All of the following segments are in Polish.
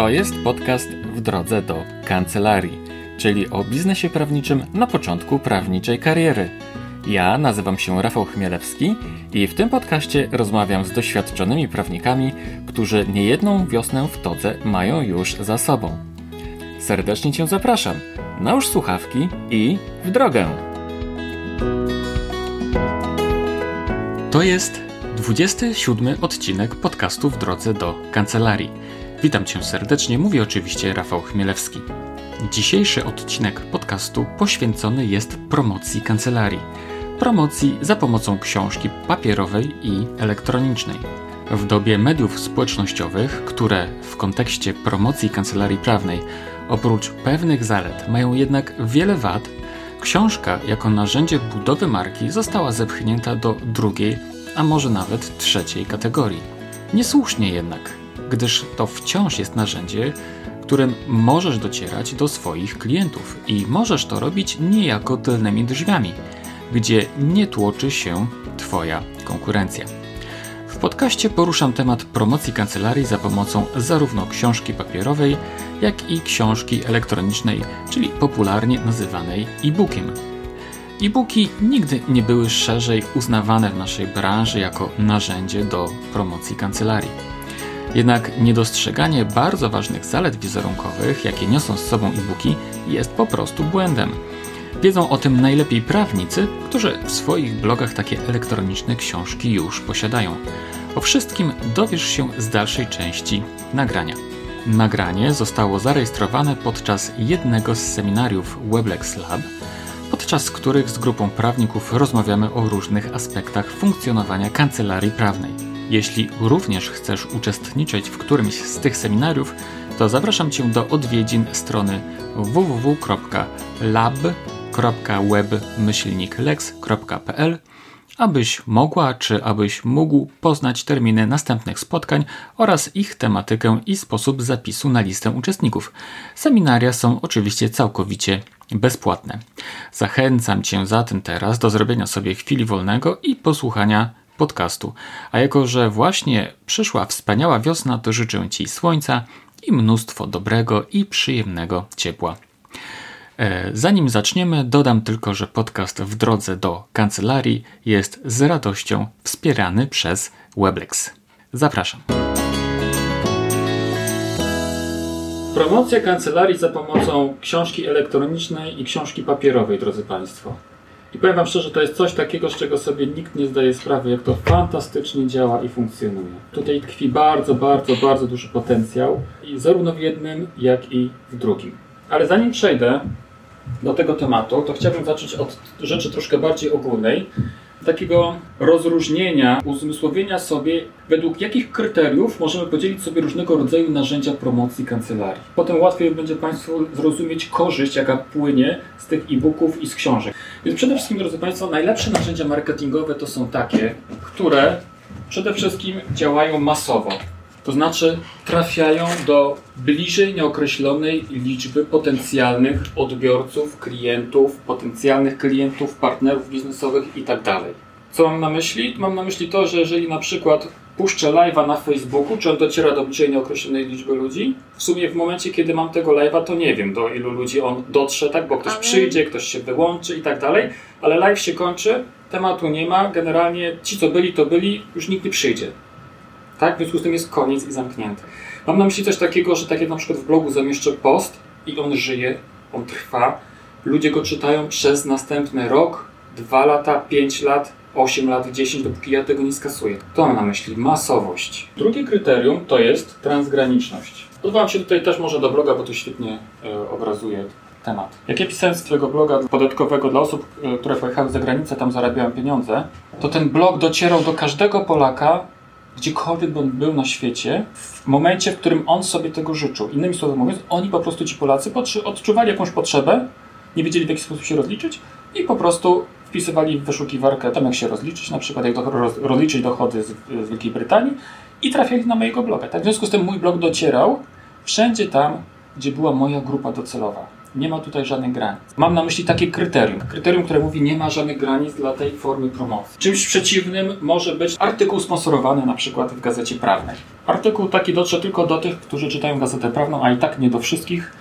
To jest podcast w drodze do kancelarii, czyli o biznesie prawniczym na początku prawniczej kariery. Ja nazywam się Rafał Chmielewski i w tym podcaście rozmawiam z doświadczonymi prawnikami, którzy niejedną wiosnę w todze mają już za sobą. Serdecznie Cię zapraszam. Nałóż słuchawki i w drogę! To jest 27 odcinek podcastu w drodze do kancelarii. Witam Cię serdecznie, mówi oczywiście Rafał Chmielewski. Dzisiejszy odcinek podcastu poświęcony jest promocji kancelarii. Promocji za pomocą książki papierowej i elektronicznej. W dobie mediów społecznościowych, które w kontekście promocji kancelarii prawnej oprócz pewnych zalet mają jednak wiele wad, książka jako narzędzie budowy marki została zepchnięta do drugiej, a może nawet trzeciej kategorii. Niesłusznie jednak, gdyż to wciąż jest narzędzie, którym możesz docierać do swoich klientów i możesz to robić niejako tylnymi drzwiami, gdzie nie tłoczy się Twoja konkurencja. W podcaście poruszam temat promocji kancelarii za pomocą zarówno książki papierowej, jak i książki elektronicznej, czyli popularnie nazywanej e-bookiem. E-booki nigdy nie były szerzej uznawane w naszej branży jako narzędzie do promocji kancelarii. Jednak niedostrzeganie bardzo ważnych zalet wizerunkowych, jakie niosą z sobą e-booki, jest po prostu błędem. Wiedzą o tym najlepiej prawnicy, którzy w swoich blogach takie elektroniczne książki już posiadają. O wszystkim dowiesz się z dalszej części nagrania. Nagranie zostało zarejestrowane podczas jednego z seminariów Weblex Lab, podczas których z grupą prawników rozmawiamy o różnych aspektach funkcjonowania kancelarii prawnej. Jeśli również chcesz uczestniczyć w którymś z tych seminariów, to zapraszam Cię do odwiedzin strony www.lab.web-lex.pl abyś mogła czy abyś mógł poznać terminy następnych spotkań oraz ich tematykę i sposób zapisu na listę uczestników. Seminaria są oczywiście całkowicie bezpłatne. Zachęcam Cię zatem teraz do zrobienia sobie chwili wolnego i posłuchania podcastu. A jako, że właśnie przyszła wspaniała wiosna, to życzę Ci słońca i mnóstwo dobrego i przyjemnego ciepła. E, zanim zaczniemy, dodam tylko, że podcast w drodze do kancelarii jest z radością wspierany przez Weblex. Zapraszam. Promocja kancelarii za pomocą książki elektronicznej i książki papierowej, drodzy Państwo. I powiem Wam szczerze, to jest coś takiego, z czego sobie nikt nie zdaje sprawy, jak to fantastycznie działa i funkcjonuje. Tutaj tkwi bardzo, bardzo, bardzo duży potencjał, i zarówno w jednym, jak i w drugim. Ale zanim przejdę do tego tematu, to chciałbym zacząć od rzeczy troszkę bardziej ogólnej, takiego rozróżnienia, uzmysłowienia sobie, według jakich kryteriów możemy podzielić sobie różnego rodzaju narzędzia promocji kancelarii. Potem łatwiej będzie Państwu zrozumieć korzyść, jaka płynie z tych e-booków i z książek. Więc przede wszystkim, drodzy Państwo, najlepsze narzędzia marketingowe to są takie, które przede wszystkim działają masowo. To znaczy trafiają do bliżej nieokreślonej liczby potencjalnych odbiorców, klientów, potencjalnych klientów, partnerów biznesowych itd. Tak Co mam na myśli? Mam na myśli to, że jeżeli na przykład puszczę live'a na Facebooku, czy on dociera do bliżej nieokreślonej liczby ludzi? W sumie w momencie, kiedy mam tego live'a, to nie wiem, do ilu ludzi on dotrze, tak? Bo ktoś ale... przyjdzie, ktoś się wyłączy i tak dalej, ale live się kończy, tematu nie ma, generalnie ci, co byli, to byli, już nikt nie przyjdzie. Tak? W związku z tym jest koniec i zamknięty. Mam na myśli coś takiego, że tak jak na przykład w blogu zamieszczę post i on żyje, on trwa, ludzie go czytają przez następny rok, dwa lata, pięć lat, 8 lat, 10, dopóki ja tego nie skasuję. To mam na myśli masowość. Drugie kryterium to jest transgraniczność. Odwołam się tutaj też może do bloga, bo to świetnie e, obrazuje temat. Jak ja pisałem z Twojego bloga podatkowego dla osób, e, które pojechały za granicę, tam zarabiałem pieniądze, to ten blog docierał do każdego Polaka, gdziekolwiek on był na świecie, w momencie, w którym on sobie tego życzył. Innymi słowy mówiąc, oni po prostu, ci Polacy, odczuwali jakąś potrzebę, nie wiedzieli w jaki sposób się rozliczyć i po prostu wpisywali w wyszukiwarkę tam jak się rozliczyć, na przykład jak do, roz, rozliczyć dochody z, z, Wielkiej Brytanii i trafiali na mojego bloga. Tak, w związku z tym mój blog docierał wszędzie tam, gdzie była moja grupa docelowa. Nie ma tutaj żadnych granic. Mam na myśli takie kryterium. Kryterium, które mówi, nie ma żadnych granic dla tej formy promocji. Czymś przeciwnym może być artykuł sponsorowany na przykład w gazecie prawnej. Artykuł taki dotrze tylko do tych, którzy czytają gazetę prawną, a i tak nie do wszystkich,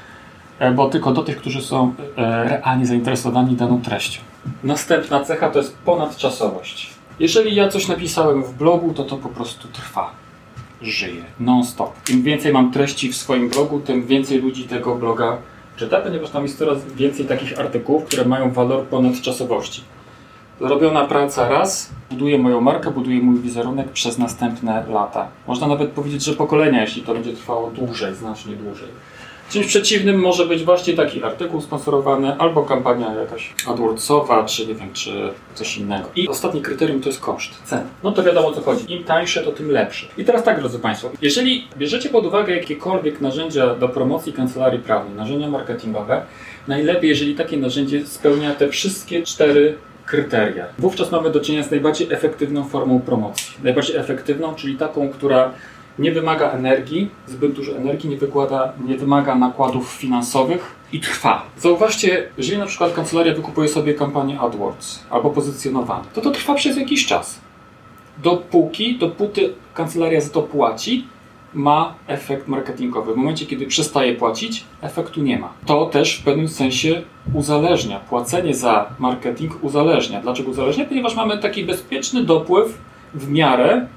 e, bo tylko do tych, którzy są e, realnie zainteresowani daną treścią. Następna cecha to jest ponadczasowość. Jeżeli ja coś napisałem w blogu, to to po prostu trwa. Żyje non-stop. Im więcej mam treści w swoim blogu, tym więcej ludzi tego bloga czyta, ponieważ tam jest coraz więcej takich artykułów, które mają walor ponadczasowości. Zrobiona praca raz buduje moją markę, buduje mój wizerunek przez następne lata. Można nawet powiedzieć, że pokolenia, jeśli to będzie trwało dłużej, znacznie dłużej. Czymś przeciwnym może być właśnie taki artykuł sponsorowany albo kampania jakaś AdWordsowa, czy nie wiem, czy coś innego. I ostatnie kryterium to jest koszt, cena. No to wiadomo o co chodzi. Im tańsze, to tym lepsze. I teraz tak, drodzy Państwo, jeżeli bierzecie pod uwagę jakiekolwiek narzędzia do promocji kancelarii prawnej, narzędzia marketingowe, najlepiej, jeżeli takie narzędzie spełnia te wszystkie cztery kryteria. Wówczas mamy do czynienia z najbardziej efektywną formą promocji. Najbardziej efektywną, czyli taką, która nie wymaga energii, zbyt dużo energii, nie, wykłada, nie wymaga nakładów finansowych i trwa. Zauważcie, jeżeli na przykład kancelaria wykupuje sobie kampanię AdWords albo pozycjonowanie, to to trwa przez jakiś czas. Dopóki, dopóty kancelaria za to płaci, ma efekt marketingowy. W momencie, kiedy przestaje płacić, efektu nie ma. To też w pewnym sensie uzależnia. Płacenie za marketing uzależnia. Dlaczego uzależnia? Ponieważ mamy taki bezpieczny dopływ w miarę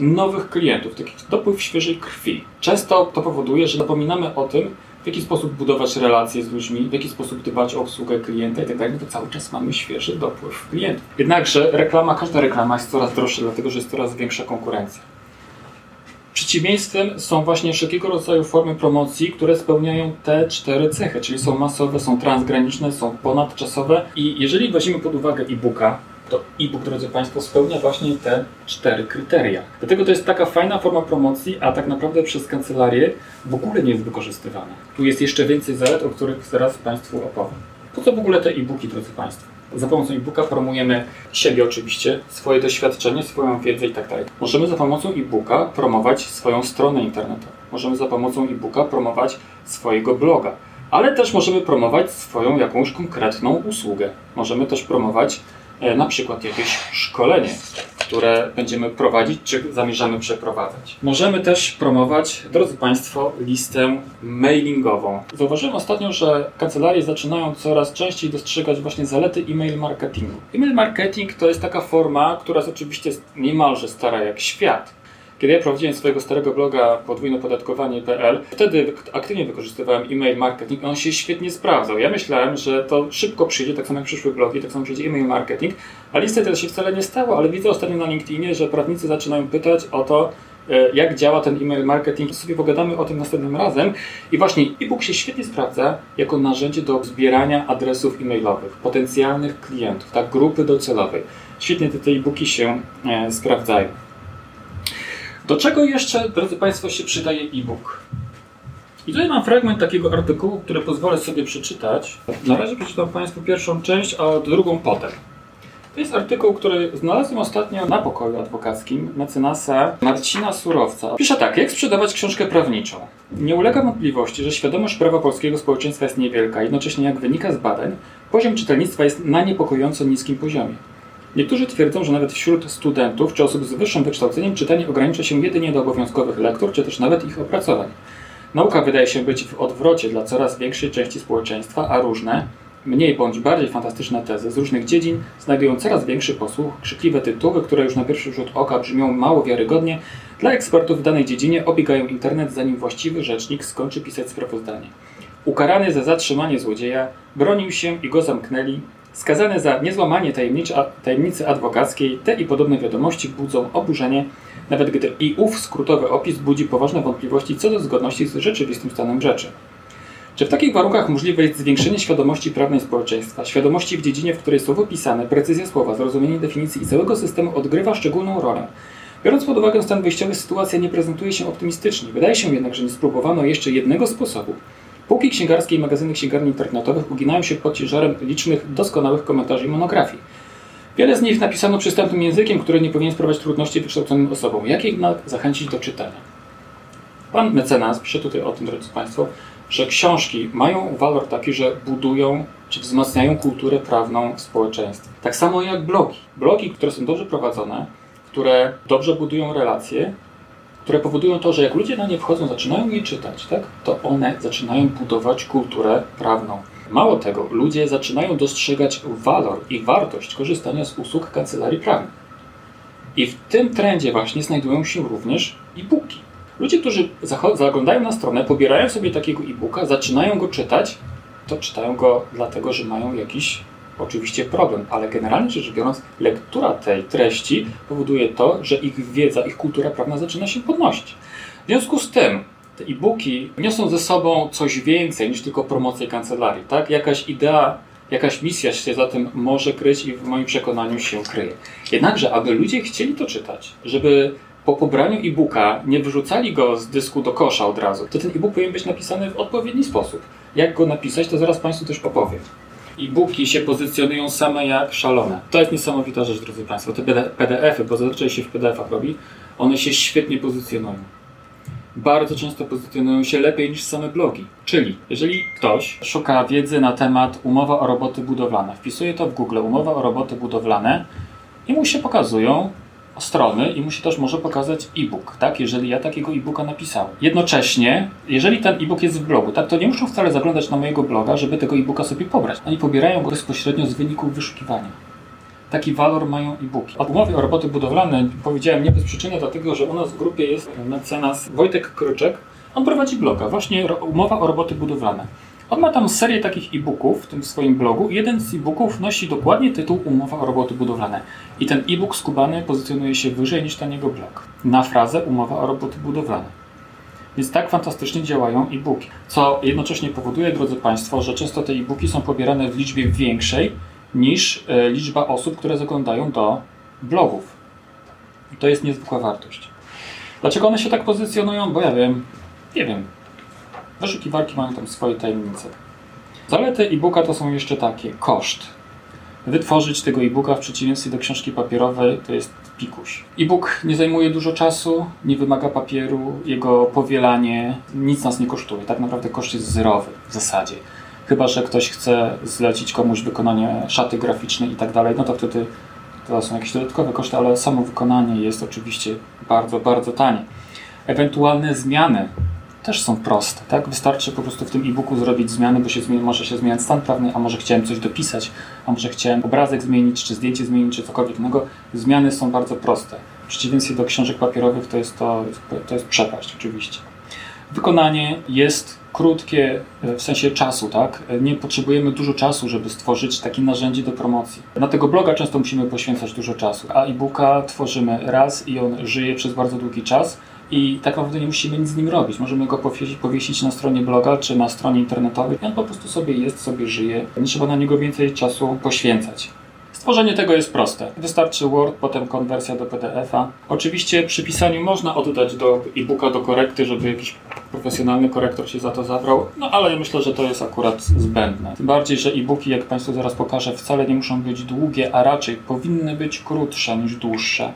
nowych klientów, taki dopływ świeżej krwi. Często to powoduje, że zapominamy o tym, w jaki sposób budować relacje z ludźmi, w jaki sposób dbać o obsługę klienta i tak dalej, no to cały czas mamy świeży dopływ klientów. Jednakże reklama, każda reklama jest coraz droższa, dlatego że jest coraz większa konkurencja. Przeciwieństwem są właśnie wszelkiego rodzaju formy promocji, które spełniają te cztery cechy, czyli są masowe, są transgraniczne, są ponadczasowe i jeżeli weźmiemy pod uwagę e-booka, to e-book, drodzy Państwo, spełnia właśnie te cztery kryteria. Dlatego to jest taka fajna forma promocji, a tak naprawdę przez kancelarię w ogóle nie jest wykorzystywana. Tu jest jeszcze więcej zalet, o których zaraz Państwu opowiem. Po co w ogóle te e-booki, drodzy Państwo? Za pomocą e-booka promujemy siebie oczywiście, swoje doświadczenie, swoją wiedzę i tak dalej. Możemy za pomocą e-booka promować swoją stronę internetową. Możemy za pomocą e-booka promować swojego bloga. Ale też możemy promować swoją jakąś konkretną usługę. Możemy też promować na przykład jakieś szkolenie, które będziemy prowadzić, czy zamierzamy przeprowadzać. Możemy też promować, drodzy Państwo, listę mailingową. Zauważyłem ostatnio, że kancelarie zaczynają coraz częściej dostrzegać właśnie zalety e-mail marketingu. E-mail marketing to jest taka forma, która jest oczywiście niemalże stara jak świat kiedy ja prowadziłem swojego starego bloga podwójnopodatkowanie.pl, wtedy aktywnie wykorzystywałem e-mail marketing. On się świetnie sprawdzał. Ja myślałem, że to szybko przyjdzie, tak samo jak przyszły blogi, tak samo przyjdzie e-mail marketing, a niestety to się wcale nie stało, ale widzę ostatnio na LinkedInie, że prawnicy zaczynają pytać o to, e, jak działa ten e-mail marketing. Sobie pogadamy o tym następnym razem. I właśnie e-book się świetnie sprawdza jako narzędzie do zbierania adresów e-mailowych, potencjalnych klientów, tak, grupy docelowej. Świetnie te e-booki się e, sprawdzają. Do czego jeszcze, drodzy Państwo, się przydaje e-book? I tutaj mam fragment takiego artykułu, który pozwolę sobie przeczytać. Na razie przeczytam Państwu pierwszą część, a drugą potem. To jest artykuł, który znalazłem ostatnio na pokoju adwokackim mecenasa Marcina Surowca. Pisze tak, jak sprzedawać książkę prawniczą. Nie ulega wątpliwości, że świadomość prawa polskiego społeczeństwa jest niewielka, jednocześnie jak wynika z badań, poziom czytelnictwa jest na niepokojąco niskim poziomie. Niektórzy twierdzą, że nawet wśród studentów czy osób z wyższym wykształceniem czytanie ogranicza się jedynie do obowiązkowych lektur, czy też nawet ich opracowań. Nauka wydaje się być w odwrocie dla coraz większej części społeczeństwa, a różne, mniej bądź bardziej fantastyczne tezy z różnych dziedzin znajdują coraz większy posłuch, krzykliwe tytuły, które już na pierwszy rzut oka brzmią mało wiarygodnie, dla ekspertów w danej dziedzinie obiegają internet, zanim właściwy rzecznik skończy pisać sprawozdanie. Ukarany za zatrzymanie złodzieja, bronił się i go zamknęli, Skazane za niezłamanie tajemnicy adwokackiej, te i podobne wiadomości budzą oburzenie, nawet gdy i ów skrótowy opis budzi poważne wątpliwości co do zgodności z rzeczywistym stanem rzeczy. Czy w takich warunkach możliwe jest zwiększenie świadomości prawnej społeczeństwa, świadomości w dziedzinie, w której słowo pisane, precyzja słowa, zrozumienie definicji i całego systemu odgrywa szczególną rolę? Biorąc pod uwagę stan wyjściowy, sytuacja nie prezentuje się optymistycznie. Wydaje się jednak, że nie spróbowano jeszcze jednego sposobu, Półki księgarskie i magazyny księgarni internetowych uginają się pod ciężarem licznych, doskonałych komentarzy i monografii. Wiele z nich napisano przystępnym językiem, który nie powinien sprawiać trudności wykształconym osobom. Jak jednak zachęcić do czytania? Pan mecenas pisze tutaj o tym, drodzy Państwo, że książki mają walor taki, że budują czy wzmacniają kulturę prawną w społeczeństwie. Tak samo jak blogi. Blogi, które są dobrze prowadzone, które dobrze budują relacje, które powodują to, że jak ludzie na nie wchodzą, zaczynają je czytać, tak, to one zaczynają budować kulturę prawną. Mało tego, ludzie zaczynają dostrzegać walor i wartość korzystania z usług kancelarii prawnych. I w tym trendzie właśnie znajdują się również e-booki. Ludzie, którzy zaglądają na stronę, pobierają sobie takiego e-booka, zaczynają go czytać, to czytają go dlatego, że mają jakiś oczywiście problem, ale generalnie rzecz biorąc, lektura tej treści powoduje to, że ich wiedza, ich kultura prawna zaczyna się podnosić. W związku z tym, te e-booki niosą ze sobą coś więcej niż tylko promocję kancelarii, tak? Jakaś idea, jakaś misja się za tym może kryć i w moim przekonaniu się kryje. Jednakże, aby ludzie chcieli to czytać, żeby po pobraniu e-booka nie wyrzucali go z dysku do kosza od razu, to ten e-book powinien być napisany w odpowiedni sposób. Jak go napisać, to zaraz Państwu też opowiem. E-booki się pozycjonują same jak szalone. To jest niesamowita rzecz, drodzy Państwo. Te PDF-y, bo zazwyczaj się w PDF-ach robi, one się świetnie pozycjonują. Bardzo często pozycjonują się lepiej niż same blogi. Czyli, jeżeli ktoś szuka wiedzy na temat umowa o roboty budowlane, wpisuje to w Google umowa o roboty budowlane i mu się pokazują strony i mu się też może pokazać e-book, tak? Jeżeli ja takiego e-booka napisałem. Jednocześnie, jeżeli ten e-book jest w blogu, tak, to nie muszą wcale zaglądać na mojego bloga, żeby tego e-booka sobie pobrać. Oni pobierają go bezpośrednio z wyników wyszukiwania. Taki walor mają e-booki. O umowie o roboty budowlane powiedziałem nie bez przyczyny, dlatego że u nas w grupie jest mecenas Wojtek Kryczek. On prowadzi bloga, właśnie umowa o roboty budowlane. On ma tam serię takich e-booków w tym swoim blogu. Jeden z e-booków nosi dokładnie tytuł Umowa o roboty budowlane. I ten e-book skubany pozycjonuje się wyżej niż ten jego blog. Na frazę Umowa o roboty budowlane. Więc tak fantastycznie działają e-booki. Co jednocześnie powoduje, drodzy Państwo, że często te e-booki są pobierane w liczbie większej niż e, liczba osób, które zaglądają do blogów. I to jest niezwykła wartość. Dlaczego one się tak pozycjonują? Bo ja wiem, nie wiem. Wyszukiwarki mają tam swoje tajemnice. Zalety e-booka to są jeszcze takie. Koszt. Wytworzyć tego e-booka w przeciwieństwie do książki papierowej to jest pikuś. E-book nie zajmuje dużo czasu, nie wymaga papieru, jego powielanie nic nas nie kosztuje. Tak naprawdę koszt jest zerowy w zasadzie. Chyba, że ktoś chce zlecić komuś wykonanie szaty graficznej i tak dalej, no to wtedy to są jakieś dodatkowe koszty, ale samo wykonanie jest oczywiście bardzo, bardzo tanie. Ewentualne zmiany też są proste. Tak? Wystarczy po prostu w tym e-booku zrobić zmiany, bo się zmieni, może się zmieniać stan prawny, a może chciałem coś dopisać, a może chciałem obrazek zmienić, czy zdjęcie zmienić, czy cokolwiek innego. Zmiany są bardzo proste. W przeciwieństwie do książek papierowych to jest, to, to jest przepaść oczywiście. Wykonanie jest krótkie e, w sensie czasu, tak? Nie potrzebujemy dużo czasu, żeby stworzyć takie narzędzie do promocji. Na tego bloga często musimy poświęcać dużo czasu, a e-booka tworzymy raz i on żyje przez bardzo długi czas i tak naprawdę nie musimy nic z nim robić. Możemy go powiesić, powiesić na stronie bloga czy na stronie internetowej i on po prostu sobie jest, sobie żyje. Nie trzeba na niego więcej czasu poświęcać. Stworzenie tego jest proste. Wystarczy Word, potem konwersja do PDF-a. Oczywiście przy pisaniu można oddać do e-booka do korekty, żeby jakiś profesjonalny korektor się za to zabrał, no ale myślę, że to jest akurat zbędne. Tym bardziej, że e-booki, jak Państwu zaraz pokażę, wcale nie muszą być długie, a raczej powinny być krótsze niż dłuższe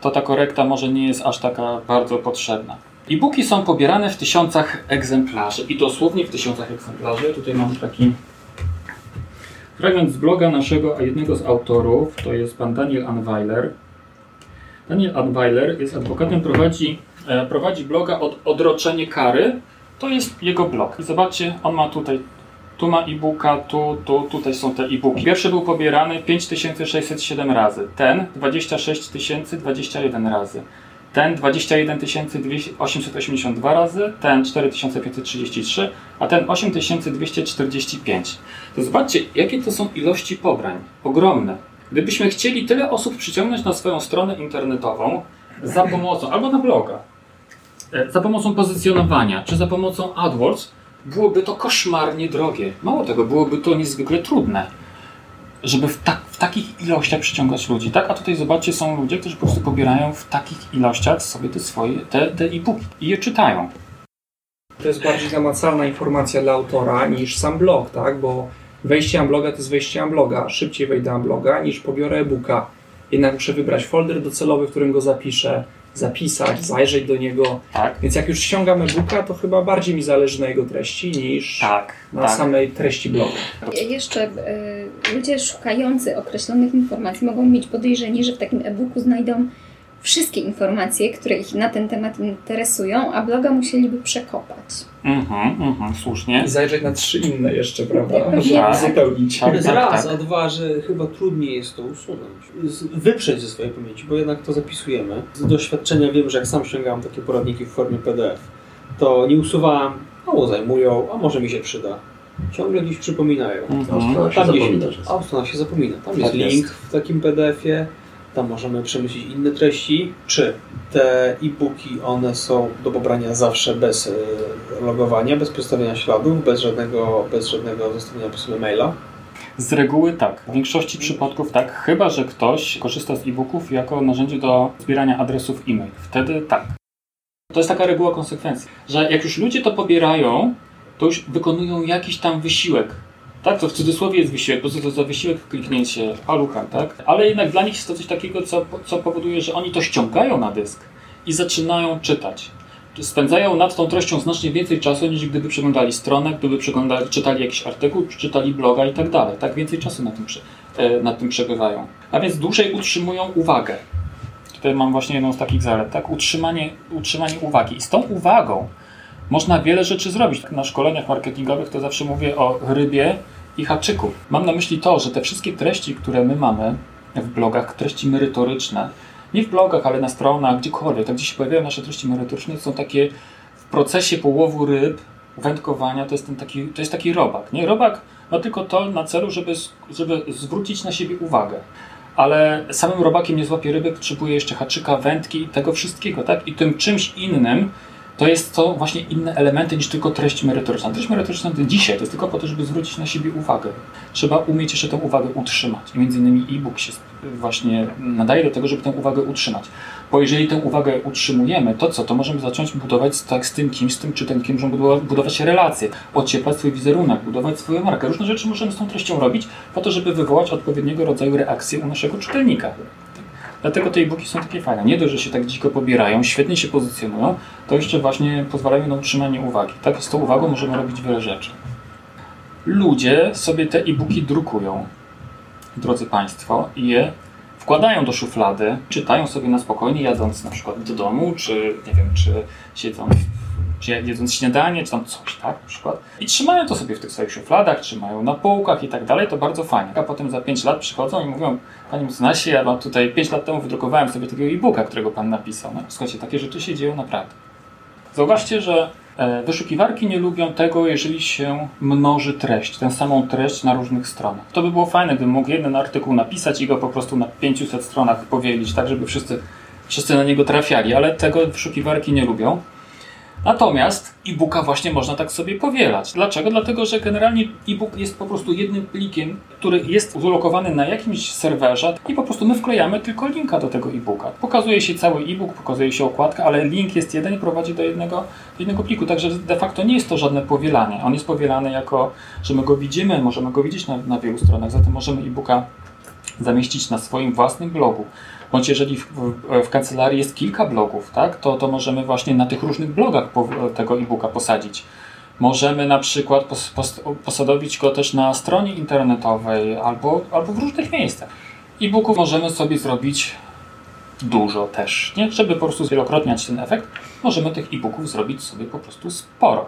to ta korekta może nie jest aż taka bardzo potrzebna. E-booki są pobierane w tysiącach egzemplarzy i dosłownie w tysiącach egzemplarzy. Tutaj mam taki fragment z bloga naszego, a jednego z autorów, to jest pan Daniel Anweiler. Daniel Anweiler jest adwokatem, prowadzi, e, prowadzi bloga od Odroczenie Kary. To jest jego blog. Zobaczcie, on ma tutaj tu ma e-booka, tu, tu, tutaj są te e-booki. Pierwszy był pobierany 5607 razy, ten 26021 razy, ten 21882 razy, ten 4533, a ten 8245. To zobaczcie, jakie to są ilości pobrań. Ogromne. Gdybyśmy chcieli tyle osób przyciągnąć na swoją stronę internetową za pomocą, albo na bloga, e, za pomocą pozycjonowania, czy za pomocą AdWords, byłoby to koszmarnie drogie. Mało tego, byłoby to niezwykle trudne, żeby w, tak, w takich ilościach przyciągać ludzi. Tak? A tutaj zobaczcie, są ludzie, którzy po prostu pobierają w takich ilościach sobie te swoje, te, te e-booki i je czytają. To jest bardziej namacalna informacja dla autora niż sam blog, tak? Bo wejście na bloga to jest wejście na bloga. Szybciej wejdę na bloga niż pobiorę e-booka. Jednak muszę wybrać folder docelowy, w którym go zapiszę, zapisać, zajrzeć do niego. Tak. Więc jak już ściągam e-booka, to chyba bardziej mi zależy na jego treści niż Tak, na tak. samej treści bloga. Jeszcze y, ludzie szukający określonych informacji mogą mieć podejrzenie, że w takim e-booku znajdą wszystkie informacje, które ich na ten temat interesują, a bloga musieliby przekopać. Mhm, mhm, słusznie. I zajrzeć na trzy inne jeszcze, prawda? Żeby Tak. uzupełnić. Tak, jest tak, raz, tak. a dwa, że chyba trudniej jest to usunąć. Wyprzeć ze swojej pamięci, bo jednak to zapisujemy. Z doświadczenia wiem, że jak sam ściągałem takie poradniki w formie PDF, to nie usuwałem, mało zajmują, a może mi się przyda. Ciągle gdzieś przypominają. Mhm. Się Tam gdzieś, zapomina się zapomina. Tam jest Tak jest. link w takim PDF-ie, tam możemy przemyśleć inne treści. Czy te e-booki, one są do pobrania zawsze bez e, logowania, bez przedstawienia śladów, bez żadnego, bez żadnego zostawienia po sobie maila? Z reguły tak. W większości przypadków tak, chyba że ktoś korzysta z e-booków jako narzędzie do zbierania adresów e-mail. Wtedy tak. To jest taka reguła konsekwencji, że jak już ludzie to pobierają, to już wykonują jakiś tam wysiłek. Tak, to w cudzysłowie jest wysiłek, bo co to wysiłek kliknięcie paluchem, tak? Ale jednak dla nich jest to coś takiego, co, co powoduje, że oni to ściągają na dysk i zaczynają czytać. Spędzają nad tą treścią znacznie więcej czasu, niż gdyby przeglądali stronę, gdyby przeglądali, czytali jakiś artykuł, czy czytali bloga i tak dalej. Tak więcej czasu nad tym, e, nad tym przebywają. A więc dłużej utrzymują uwagę. Tutaj mam właśnie jedną z takich zalet, tak? Utrzymanie, utrzymanie uwagi. I z tą uwagą można wiele rzeczy zrobić. Na szkoleniach marketingowych to zawsze mówię o rybie i haczyku. Mam na myśli to, że te wszystkie treści, które my mamy w blogach, treści merytoryczne, nie w blogach, ale na stronach, gdziekolwiek, tam gdzie się pojawiają nasze treści merytoryczne, są takie w procesie połowu ryb, wędkowania, to jest, ten taki, to jest taki robak. Nie? Robak ma tylko to na celu, żeby, żeby zwrócić na siebie uwagę. Ale samym robakiem nie złapie ryby, potrzebuje jeszcze haczyka, wędki tego wszystkiego, tak? I tym czymś innym to jest to właśnie inne elementy niż tylko treść merytoryczna. Treść merytoryczna to dzisiaj to jest tylko po to, żeby zwrócić na siebie uwagę. Trzeba umieć jeszcze tę uwagę utrzymać. I między innymi e-book się właśnie nadaje do tego, żeby tę uwagę utrzymać. Bo jeżeli tę uwagę utrzymujemy, to co? To możemy zacząć budować tak, z tym kimś, z tym czytelnikiem, możemy budować, budować relacje, ocieplać swój wizerunek, budować swoją markę. Różne rzeczy możemy z tą treścią robić po to, żeby wywołać odpowiedniego rodzaju reakcję u naszego czytelnika. Dlatego te e-booki są takie fajne. Nie dość, że się tak dziko pobierają, świetnie się pozycjonują, to jeszcze właśnie pozwalają na utrzymanie uwagi. Tak, z tą uwagą możemy robić wiele rzeczy. Ludzie sobie te e-booki drukują, drodzy Państwo, i je wkładają do szuflady, czytają sobie na spokojnie, jadąc na przykład do domu, czy nie wiem, czy siedząc, czy jedząc śniadanie, czy tam coś, tak, na przykład. I trzymają to sobie w tych swoich szufladach, trzymają na półkach i tak dalej, to bardzo fajnie. A potem za 5 lat przychodzą i mówią, Panie mecenasie, ja tutaj 5 lat temu wydrukowałem sobie takiego e-booka, którego Pan napisał. No, słuchajcie, takie rzeczy się dzieją naprawdę. Zauważcie, że e, wyszukiwarki nie lubią tego, jeżeli się mnoży treść, tę samą treść na różnych stronach. To by było fajne, gdybym mógł jeden artykuł napisać i go po prostu na 500 stronach powielić, tak żeby wszyscy, wszyscy na niego trafiali, ale tego wyszukiwarki nie lubią. Natomiast e-booka właśnie można tak sobie powielać. Dlaczego? Dlatego, że generalnie e-book jest po prostu jednym plikiem, który jest ulokowany na jakimś serwerze i po prostu my wklejamy tylko linka do tego e-booka. Pokazuje się cały e-book, pokazuje się okładka, ale link jest jeden i prowadzi do jednego, jednego pliku. Także de facto nie jest to żadne powielanie. On jest powielany jako, że my go widzimy, możemy go widzieć na, na wielu stronach, zatem możemy e-booka zamieścić na swoim własnym blogu. Bądź jeżeli w, w, w kancelarii jest kilka blogów, tak, to, to możemy właśnie na tych różnych blogach po, tego e-booka posadzić. Możemy na przykład pos, pos, posadowić go też na stronie internetowej albo, albo w różnych miejscach. E-booków możemy sobie zrobić dużo też, nie? Żeby po prostu zwielokrotniać ten efekt, możemy tych e-booków zrobić sobie po prostu sporo.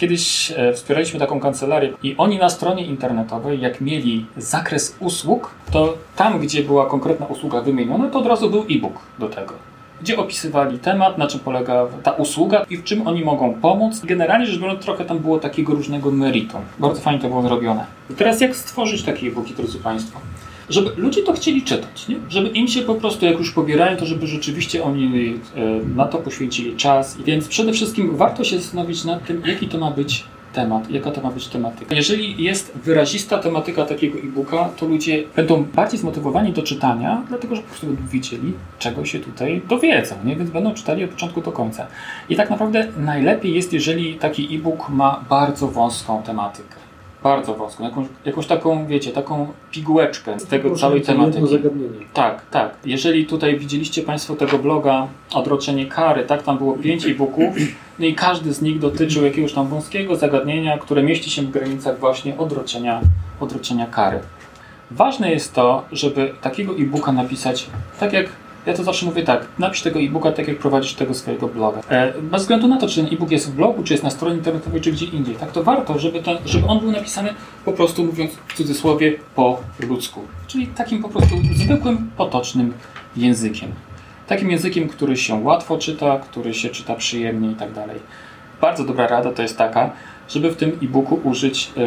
Kiedyś e, wspieraliśmy taką kancelarię i oni na stronie internetowej, jak mieli zakres usług, to tam, gdzie była konkretna usługa wymieniona, to od razu był e-book do tego. Gdzie opisywali temat, na czym polega ta usługa i w czym oni mogą pomóc. Generalnie rzecz biorąc, trochę tam było takiego różnego meritum. Bardzo fajnie to było zrobione. I teraz jak stworzyć takie e-booki, drodzy Państwo? Żeby ludzie to chcieli czytać, nie? żeby im się po prostu, jak już pobierają, to żeby rzeczywiście oni e, na to poświęcili czas. Więc przede wszystkim warto się zastanowić nad tym, jaki to ma być temat, jaka to ma być tematyka. Jeżeli jest wyrazista tematyka takiego e-booka, to ludzie będą bardziej zmotywowani do czytania, dlatego że po prostu będą wiedzieli, czego się tutaj dowiedzą, nie? więc będą czytali od początku do końca. I tak naprawdę najlepiej jest, jeżeli taki e-book ma bardzo wąską tematykę. Bardzo wąską. Jakąś, jakąś taką, wiecie, taką pigułeczkę z tego całej tematyki. zagadnienie. Tak, tak. Jeżeli tutaj widzieliście Państwo tego bloga Odroczenie kary, tak, tam było pięć e-booków, no i każdy z nich dotyczył jakiegoś tam wąskiego zagadnienia, które mieści się w granicach właśnie odroczenia, odroczenia kary. Ważne jest to, żeby takiego e-booka napisać tak jak ja to zawsze mówię tak, napisz tego e-booka tak jak prowadzisz tego swojego bloga. E, bez względu na to, czy ten e-book jest w blogu, czy jest na stronie internetowej, czy gdzie indziej. Tak to warto, żeby, ten, żeby on był napisany po prostu mówiąc w cudzysłowie po ludzku. Czyli takim po prostu zwykłym, potocznym językiem. Takim językiem, który się łatwo czyta, który się czyta przyjemnie i tak dalej. Bardzo dobra rada to jest taka, żeby w tym e-booku użyć e,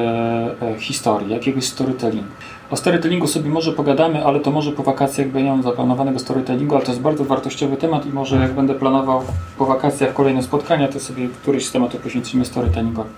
e, historii, jakiegoś storytellingu. O storytellingu sobie może pogadamy, ale to może po wakacjach, bo ja nie mam zaplanowanego storytellingu, ale to jest bardzo wartościowy temat i może jak będę planował po wakacjach kolejne spotkania, to sobie któryś z tematów poświęcimy storytellingowi.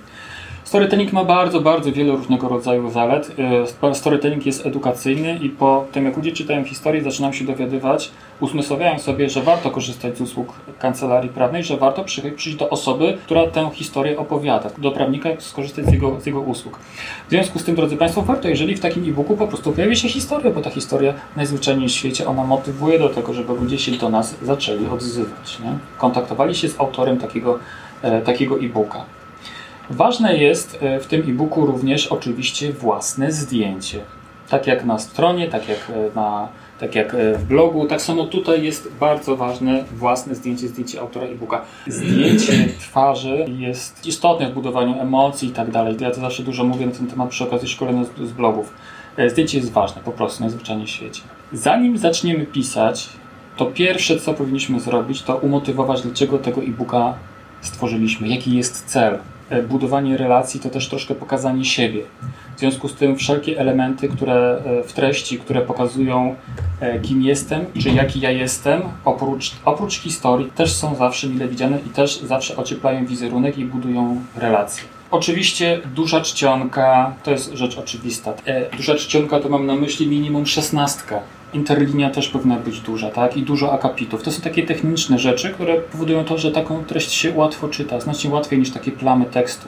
Storytelling ma bardzo, bardzo wiele różnego rodzaju zalet. E, Storytelling jest edukacyjny i po tym, jak ludzie czytają historię, zaczynam się dowiadywać, uzmysławiają sobie, że warto korzystać z usług kancelarii prawnej, że warto przy- przyjść do osoby, która tę historię opowiada, do prawnika skorzystać z jego, z jego usług. W związku z tym, drodzy Państwo, warto, jeżeli w takim e-booku po prostu pojawi się historia, bo ta historia najzwyczajniej w świecie, ona motywuje do tego, żeby ludzie się do nas zaczęli odzywać. Nie? Kontaktowali się z autorem takiego, e, takiego e-booka. Ważne jest e, w tym e-booku również oczywiście własne zdjęcie. Tak jak na stronie, tak jak, e, na, tak jak e, w blogu, tak samo tutaj jest bardzo ważne własne zdjęcie, zdjęcie autora e-booka. Zdjęcie twarzy jest istotne w budowaniu emocji i tak dalej. Ja to zawsze dużo mówię na ten temat przy okazji szkolenia z, z blogów. Zdjęcie jest ważne, po prostu, najzwyczajniej w świecie. Zanim zaczniemy pisać, to pierwsze, co powinniśmy zrobić, to umotywować, dlaczego tego e-booka stworzyliśmy, jaki jest cel. E, Budowanie relacji to też troszkę pokazanie siebie. W związku z tym wszelkie elementy, które e, w treści, które pokazują e, kim jestem, czy jaki ja jestem, oprócz, oprócz historii, też są zawsze mile widziane i też zawsze ocieplają wizerunek i budują relacje. Oczywiście duża czcionka to jest rzecz oczywista. Duża czcionka to mam na myśli minimum szesnastka. Interlinia też powinna być duża, tak? I dużo akapitów. To są takie techniczne rzeczy, które powodują to, że taką treść się łatwo czyta, znacznie łatwiej niż takie plamy tekstu.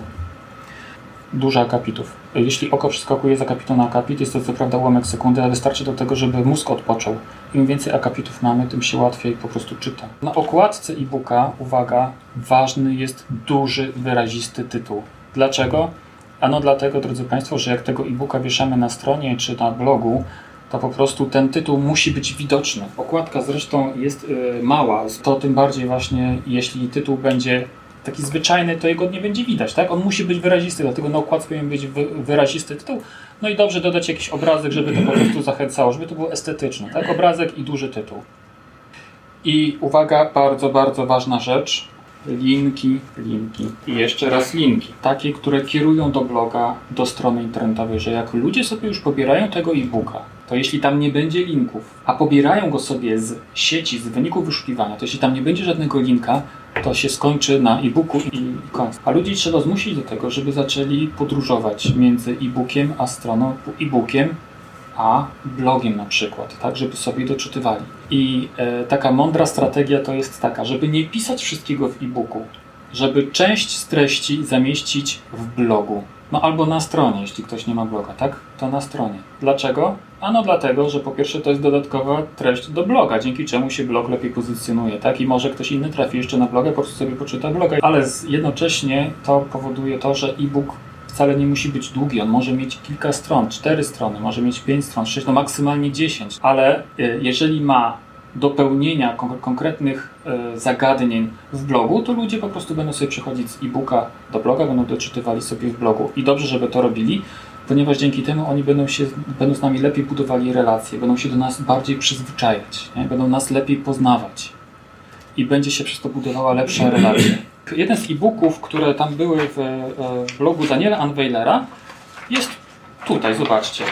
Dużo akapitów. Jeśli oko przeskakuje z akapitu na akapit, jest to co prawda ułamek sekundy, ale wystarczy do tego, żeby mózg odpoczął. Im więcej akapitów mamy, tym się łatwiej po prostu czyta. Na okładce e-booka, uwaga, ważny jest duży, wyrazisty tytuł. Dlaczego? Ano dlatego, drodzy Państwo, że jak tego e-booka wieszamy na stronie czy na blogu, to po prostu ten tytuł musi być widoczny. Okładka zresztą jest y, mała, to tym bardziej właśnie jeśli tytuł będzie taki zwyczajny, to jego nie będzie widać, tak? On musi być wyrazisty, dlatego na okładce powinien być wy, wyrazisty tytuł. No i dobrze dodać jakiś obrazek, żeby to po prostu zachęcało, żeby to było estetyczne, tak? Obrazek i duży tytuł. I uwaga, bardzo, bardzo ważna rzecz. Linki, linki i jeszcze raz linki. Takie, które kierują do bloga, do strony internetowej, że jak ludzie sobie już pobierają tego e-booka, to jeśli tam nie będzie linków, a pobierają go sobie z sieci, z wyników wyszukiwania, to jeśli tam nie będzie żadnego linka, to się skończy na e-booku i, koniec. A ludzi trzeba zmusić do tego, żeby zaczęli podróżować między e-bookiem a stroną e-bookiem, a blogiem na przykład, tak, żeby sobie doczytywali. I e, taka mądra strategia to jest taka, żeby nie pisać wszystkiego w e-booku, żeby część z treści zamieścić w blogu. No albo na stronie, jeśli ktoś nie ma bloga, tak? To na stronie. Dlaczego? Ano dlatego, że po pierwsze to jest dodatkowa treść do bloga, dzięki czemu się blog lepiej pozycjonuje, tak? I może ktoś inny trafi jeszcze na bloga, po prostu sobie poczyta bloga, ale jednocześnie to powoduje to, że e-book wcale nie musi być długi, on może mieć kilka stron, cztery strony, może mieć pięć stron, sześć, no maksymalnie dziesięć, ale y, jeżeli ma do pełnienia kon- konkretnych y, zagadnień w blogu, to ludzie po prostu będą sobie przechodzić z e-booka do bloga, będą doczytywali sobie w blogu i dobrze, żeby to robili, ponieważ dzięki temu oni będą, się, będą z nami lepiej budowali relacje, będą się do nas bardziej przyzwyczajać, nie? będą nas lepiej poznawać i będzie się przez to budowała lepsza relacja. Jeden z e-booków, które tam były w, e, w blogu Daniela Anweilera jest tutaj, zobaczcie.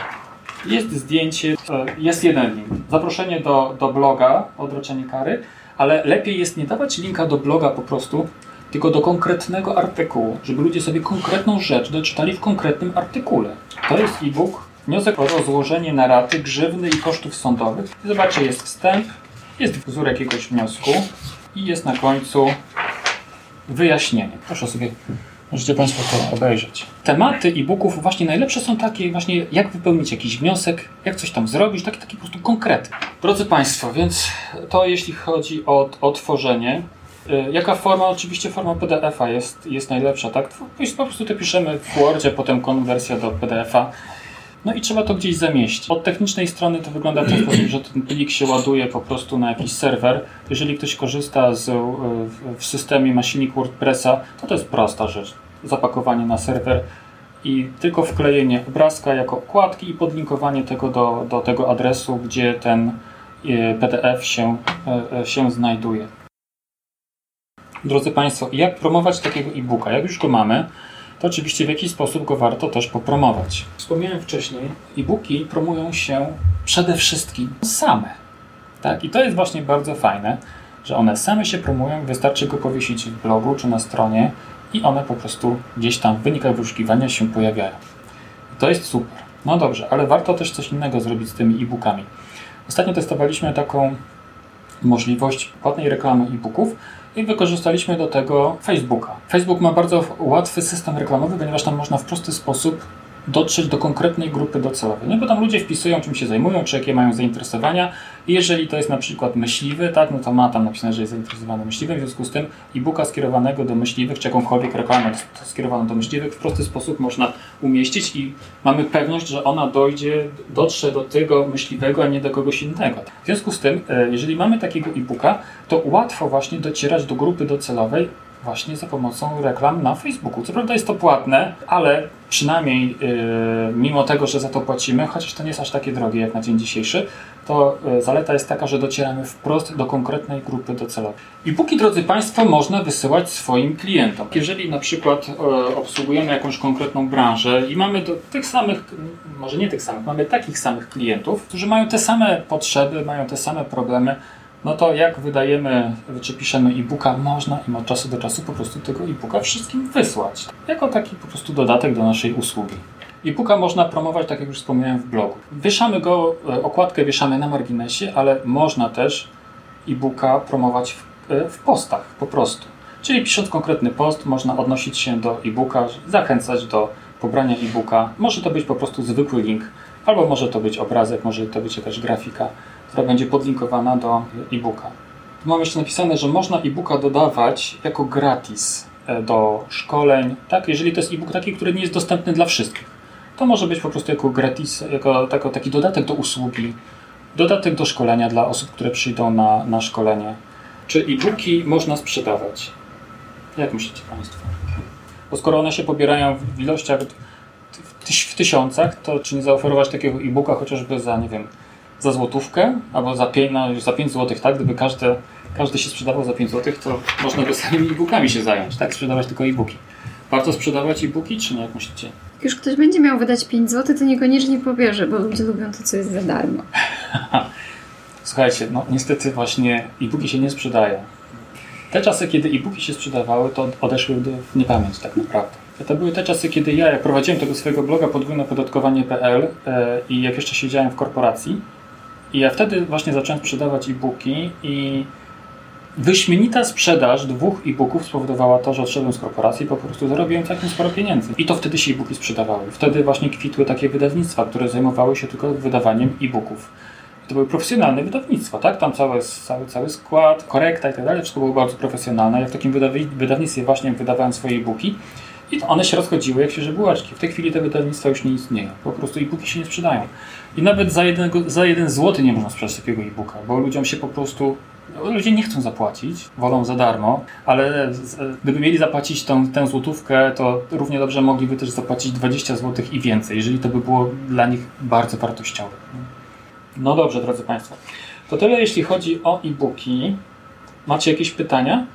Jest zdjęcie, e, jest jeden link. Zaproszenie do, do bloga Odroczenie Kary, ale lepiej jest nie dawać linka do bloga po prostu, tylko do konkretnego artykułu, żeby ludzie sobie konkretną rzecz doczytali w konkretnym artykule. To jest e-book, wniosek o rozłożenie na raty, grzywny i kosztów sądowych. Zobaczcie, jest wstęp, jest wzór jakiegoś wniosku i jest na końcu wyjaśnienie. Proszę sobie Możecie Państwo to obejrzeć. Tematy e-booków właśnie najlepsze są takie właśnie jak wypełnić jakiś wniosek, jak coś tam zrobić, takie, takie po prostu konkrety. Drodzy Państwo, więc to jeśli chodzi o, o tworzenie. Y, Jaka forma? Oczywiście forma PDF-a jest, jest najlepsza, tak? Po prostu to piszemy w Wordzie, potem konwersja do PDF-a. No i trzeba to gdzieś zamieścić. Od technicznej strony to wygląda w ten sposób, że ten plik się ładuje po prostu na jakiś serwer. Jeżeli ktoś korzysta z, y, w- systemie ma silnik WordPressa, to to jest prosta rzecz. Zapakowanie na serwer i tylko wklejenie obrazka jako okładki i podlinkowanie tego do, do tego adresu, gdzie ten y, PDF się, y, y, się znajduje. Drodzy Państwo, jak promować takiego e-booka? Jak już go mamy, to oczywiście w jakiś sposób go warto też popromować. Wspomniałem wcześniej, e-booki promują się przede wszystkim same. Tak? I to jest właśnie bardzo fajne, że one same się promują, wystarczy go powiesić w blogu czy na stronie i one po prostu gdzieś tam w wynikach wyszukiwania się pojawiają. To jest super. No dobrze, ale warto też coś innego zrobić z tymi e-bookami. Ostatnio testowaliśmy taką możliwość płatnej reklamy e-booków i wykorzystaliśmy do tego Facebooka. Facebook ma bardzo łatwy system reklamowy, ponieważ tam można w prosty sposób dotrzeć do konkretnej grupy docelowej. Nie, bo tam ludzie wpisują, czym się zajmują, czy jakie mają zainteresowania. I jeżeli to jest na przykład myśliwy, tak, no to ma tam napisane, że jest zainteresowany myśliwym, w związku z tym e-booka skierowanego do myśliwych, czy jakąkolwiek reklamę skierowaną do myśliwych w prosty sposób można umieścić i mamy pewność, że ona dojdzie, dotrze do tego myśliwego, a nie do kogoś innego. W związku z tym, e, jeżeli mamy takiego e-booka, to łatwo właśnie docierać do grupy docelowej właśnie za pomocą reklam na Facebooku. Co prawda jest to płatne, ale przynajmniej yy, mimo tego, że za to płacimy, chociaż to nie jest aż takie drogie jak na dzień dzisiejszy, to yy, zaleta jest taka, że docieramy wprost do konkretnej grupy docelowej. I póki, drodzy Państwo, można wysyłać swoim klientom. Jeżeli na przykład yy, obsługujemy jakąś konkretną branżę i mamy do tych samych, może nie tych samych, mamy takich samych klientów, którzy mają te same potrzeby, mają te same problemy, no to jak wydajemy, czy piszemy e-booka, można im od czasu do czasu po prostu tego e-booka wszystkim wysłać. Jako taki po prostu dodatek do naszej usługi. E-booka można promować, tak jak już wspomniałem, w blogu. Wieszamy go, e, okładkę wieszamy na marginesie, ale można też e-booka promować w, e, w postach po prostu. Czyli pisząc konkretny post, można odnosić się do e-booka, zachęcać do pobrania e-booka. Może to być po prostu zwykły link, albo może to być obrazek, może to być jakaś grafika która będzie podlinkowana do e-booka. Tu mam jeszcze napisane, że można e-booka dodawać jako gratis e, do szkoleń, tak? Jeżeli to jest e-book taki, który nie jest dostępny dla wszystkich. To może być po prostu jako gratis, jako, jako taki dodatek do usługi, dodatek do szkolenia dla osób, które przyjdą na, na szkolenie. Czy e-booki można sprzedawać? Jak myślicie Państwo? Bo skoro one się pobierają w ilościach w, tysiącach, to czy nie zaoferować takiego e-booka chociażby za, nie wiem, za złotówkę, albo za 5, no, za 5 złotych, tak? Gdyby każdy, każdy się sprzedawał za 5 złotych, to można by samymi e-bookami się zająć, tak? Sprzedawać tylko e-booki. Warto sprzedawać e-booki, czy nie, jak myślicie? Jak już ktoś będzie miał wydać 5 zł, to niekoniecznie pobierze, bo ludzie lubią to, co jest za darmo. Słuchajcie, no niestety właśnie e-booki się nie sprzedają. Te czasy, kiedy e-booki się sprzedawały, to odeszły w niepamięć tak naprawdę. To były te czasy, kiedy ja, jak prowadziłem tego swojego bloga podwójnopodatkowanie.pl e, i jak jeszcze siedziałem w korporacji, i ja wtedy właśnie zacząłem sprzedawać e-booki i wyśmienita sprzedaż dwóch e-booków spowodowała to, że odszedłem z korporacji i po prostu zarobiłem całkiem sporo pieniędzy. I to wtedy się e-booki sprzedawały. Wtedy właśnie kwitły takie wydawnictwa, które zajmowały się tylko wydawaniem e-booków. To były profesjonalne wydawnictwa, tak? Tam cały, cały, cały skład, korekta i tak dalej, wszystko było bardzo profesjonalne. Ja w takim wydawnictwie właśnie wydawałem swoje e-booki i one się rozchodziły jak świeże bułaczki. W tej chwili te wydawnictwa już nie istnieją. Po prostu e-booki się nie sprzedają. I nawet za, jednego, za jeden złoty nie można sprzedać takiego e-booka, bo ludziom się po prostu Ludzie nie chcą zapłacić, wolą za darmo, ale gdyby mieli zapłacić tą, tę złotówkę, to równie dobrze mogliby też zapłacić 20 zł i więcej, jeżeli to by było dla nich bardzo wartościowe. No dobrze, drodzy Państwo. To tyle, jeśli chodzi o e-booki. Macie jakieś pytania?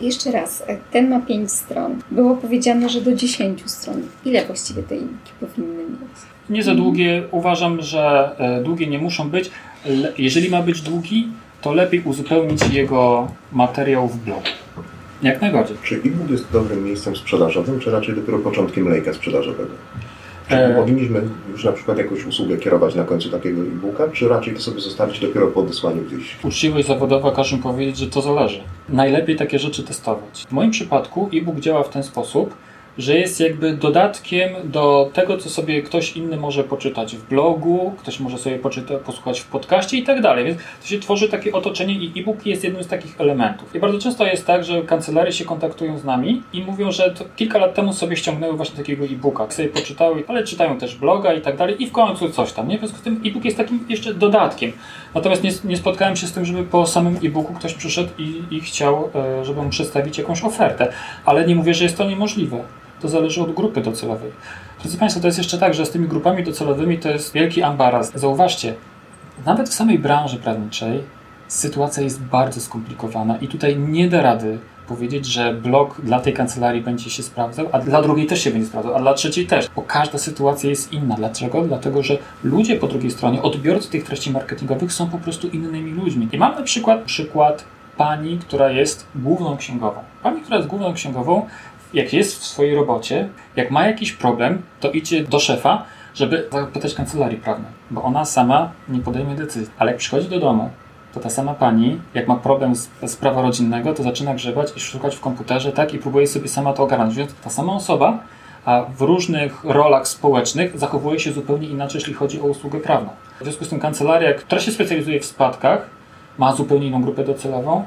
Jeszcze raz, e, ten ma 5 stron. Było powiedziane, że do 10 stron. Ile właściwie te e-booki powinny mieć? Nie za długie. Uważam, że e, długie nie muszą być. Jeżeli ma być długi, to lepiej uzupełnić jego materiał w blogu. Jak najbardziej. Czy e-book jest dobrym miejscem sprzedażowym, czy raczej dopiero początkiem lejka sprzedażowego? Czy e... powinniśmy już na przykład jakąś usługę kierować na końcu takiego e-booka, czy raczej to sobie zostawić dopiero po odesłaniu gdzieś? Uczciwość zawodowa każe mi powiedzieć, że to zależy. Najlepiej takie rzeczy testować. W moim przypadku e-book działa w ten sposób, że jest jakby dodatkiem do tego, co sobie ktoś inny może poczytać w blogu, ktoś może sobie poczyta, posłuchać w podcaście i tak dalej. Więc to się tworzy takie otoczenie i e-book jest jednym z takich elementów. I bardzo często jest tak, że kancelarie się kontaktują z nami i mówią, że kilka lat temu sobie ściągnęły właśnie takiego e-booka, sobie poczytały, ale czytają też bloga i tak dalej i w końcu coś tam. Nie? W związku z tym e-book jest takim jeszcze dodatkiem. Natomiast nie, nie spotkałem się z tym, żeby po samym e-booku ktoś przyszedł i, i chciał, e, żeby mu przedstawić jakąś ofertę. Ale nie mówię, że jest to niemożliwe to zależy od grupy docelowej. Drodzy Państwo, to jest jeszcze tak, że z tymi grupami docelowymi to jest wielki ambaraz. Zauważcie, nawet w samej branży prawniczej sytuacja jest bardzo skomplikowana i tutaj nie da rady powiedzieć, że blog dla tej kancelarii będzie się sprawdzał, a dla drugiej też się będzie sprawdzał, a dla trzeciej też, bo każda sytuacja jest inna. Dlaczego? Dlatego, że ludzie po drugiej stronie, odbiorcy tych treści marketingowych są po prostu innymi ludźmi. I mam na przykład przykład pani, która jest główną księgową. Pani, która jest główną księgową, jak jest w swojej robocie, jak ma jakiś problem, to idzie do szefa, żeby zapytać kancelarii prawnej, bo ona sama nie podejmie decyzji. Ale jak przychodzi do domu, to ta sama pani, jak ma problem z, z prawa rodzinnego, to zaczyna grzebać i szukać w komputerze, tak, i próbuje sobie sama to ogarnąć. Więc ta sama osoba, a w różnych rolach społecznych zachowuje się zupełnie inaczej, jeśli chodzi o usługę prawną. W związku z tym kancelaria, która się specjalizuje w spadkach, ma zupełnie inną grupę docelową,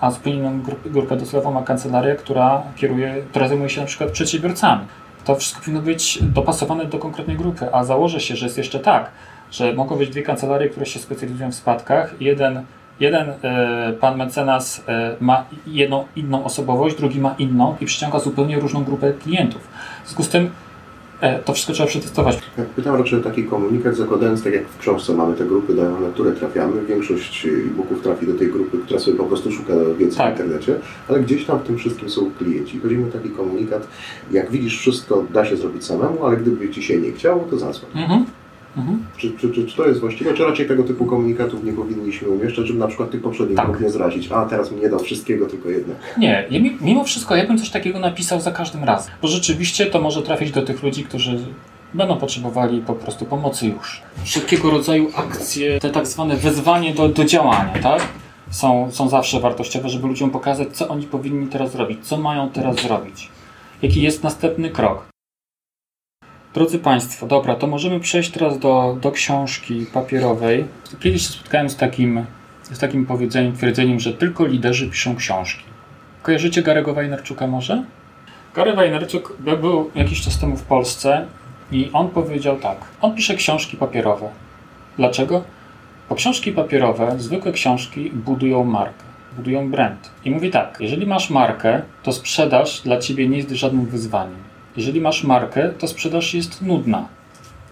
a zupełnie inną grupę docelową ma kancelaria, która kieruje, która zajmuje się na przykład przedsiębiorcami. To wszystko powinno być dopasowane do konkretnej grupy, a założę się, że jest jeszcze tak, że mogą być dwie kancelarie, które się specjalizują w spadkach. Jeden, jeden e, pan mecenas e, ma jedną inną osobowość, drugi ma inną i przyciąga zupełnie różną grupę klientów. W związku z tym to wszystko trzeba przetestować. Ja pytam raczej o taki komunikat, zakładając tak jak w książce mamy te grupy, na które trafiamy. Większość e-booków trafi do tej grupy, która sobie po prostu szuka wiedzy tak. w internecie, ale gdzieś tam w tym wszystkim są klienci. Chodzi mi o taki komunikat, jak widzisz wszystko da się zrobić samemu, ale gdyby Ci się nie chciało, to zadzwoń. Mhm. Mhm. Czy, czy, czy, czy, to jest właściwe, czy raczej tego typu komunikatów nie powinniśmy umieszczać, żeby na przykład tych poprzednich tak. nie zrazić, a teraz mi nie dał wszystkiego, tylko jedno. Nie, mimo wszystko ja bym coś takiego napisał za każdym razem, bo rzeczywiście to może trafić do tych ludzi, którzy będą potrzebowali po prostu pomocy już. Wszelkiego rodzaju akcje, te tak zwane wezwanie do, do działania, tak? Są, są zawsze wartościowe, żeby ludziom pokazać, co oni powinni teraz zrobić, co mają teraz zrobić, jaki jest następny krok. Drodzy Państwo, dobra, to możemy przejść teraz do, do książki papierowej. Kiedyś się spotkałem z takim, z takim powiedzeniem, twierdzeniem, że tylko liderzy piszą książki. Kojarzycie Garego Wajnerczuka może? Gary Wajnerczuk był jakiś czas temu w Polsce i on powiedział tak. On pisze książki papierowe. Dlaczego? Bo książki papierowe, zwykłe książki budują markę, budują brand. I mówi tak, jeżeli masz markę, to sprzedaż dla ciebie nie jest żadnym wyzwaniem. Jeżeli masz markę, to sprzedaż jest nudna.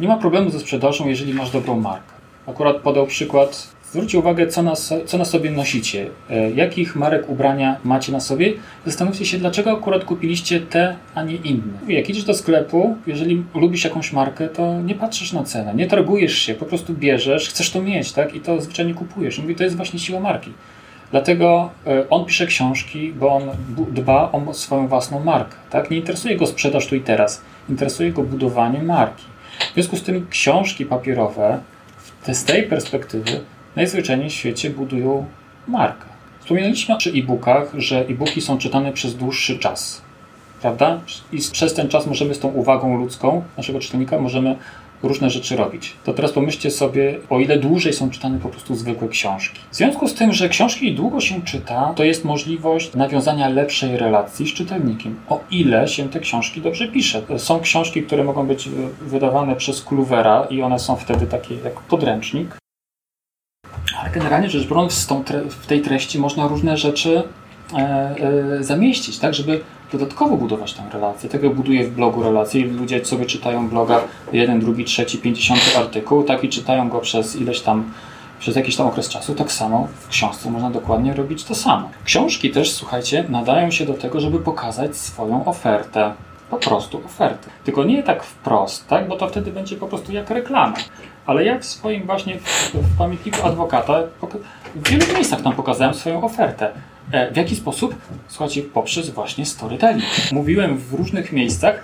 Nie ma problemu ze sprzedażą, jeżeli masz dobrą markę. Akurat podał przykład. Zwróćcie uwagę, co na, co na sobie nosicie, e, jakich marek ubrania macie na sobie. Zastanówcie się, dlaczego akurat kupiliście te, a nie inne. Jak idziesz do sklepu, jeżeli lubisz jakąś markę, to nie patrzysz na cenę, nie targujesz się, po prostu bierzesz, chcesz to mieć, tak? I to zwyczajnie kupujesz. Mówi, to jest właśnie siła marki. Dlatego e, on pisze książki, bo on dba o swoją własną markę. Tak? Nie interesuje go sprzedaż tu i teraz, interesuje go budowanie marki. W związku z tym książki papierowe z tej perspektywy najzwyczajniej w świecie budują markę. Wspominaliśmy przy e-bookach, że e-booki są czytane przez dłuższy czas. Prawda? I przez ten czas możemy z tą uwagą ludzką naszego czytelnika możemy różne rzeczy robić. To teraz pomyślcie sobie, o ile dłużej są czytane po prostu zwykłe książki. W związku z tym, że książki długo się czyta, to jest możliwość nawiązania lepszej relacji z czytelnikiem. O ile się te książki dobrze pisze. Są książki, które mogą być wydawane przez Kluvera i one są wtedy takie jak podręcznik. Ale generalnie rzecz biorąc, w tej treści można różne rzeczy e, e, zamieścić, tak, żeby dodatkowo budować tę relację. Tego buduję w blogu relacje. Ludzie sobie czytają bloga jeden, drugi, trzeci, pięćdziesiąty artykuł, tak i czytają go przez ileś tam przez jakiś tam okres czasu, tak samo w książce można dokładnie robić to samo. Książki też, słuchajcie, nadają się do tego, żeby pokazać swoją ofertę. Po prostu ofertę. Tylko nie tak wprost, tak? bo to wtedy będzie po prostu jak reklama. Ale jak w swoim właśnie w, w pamiętniku adwokata, w wielu miejscach tam pokazałem swoją ofertę. E, w jaki sposób? Słuchajcie, poprzez właśnie storytelling. Mówiłem w różnych miejscach,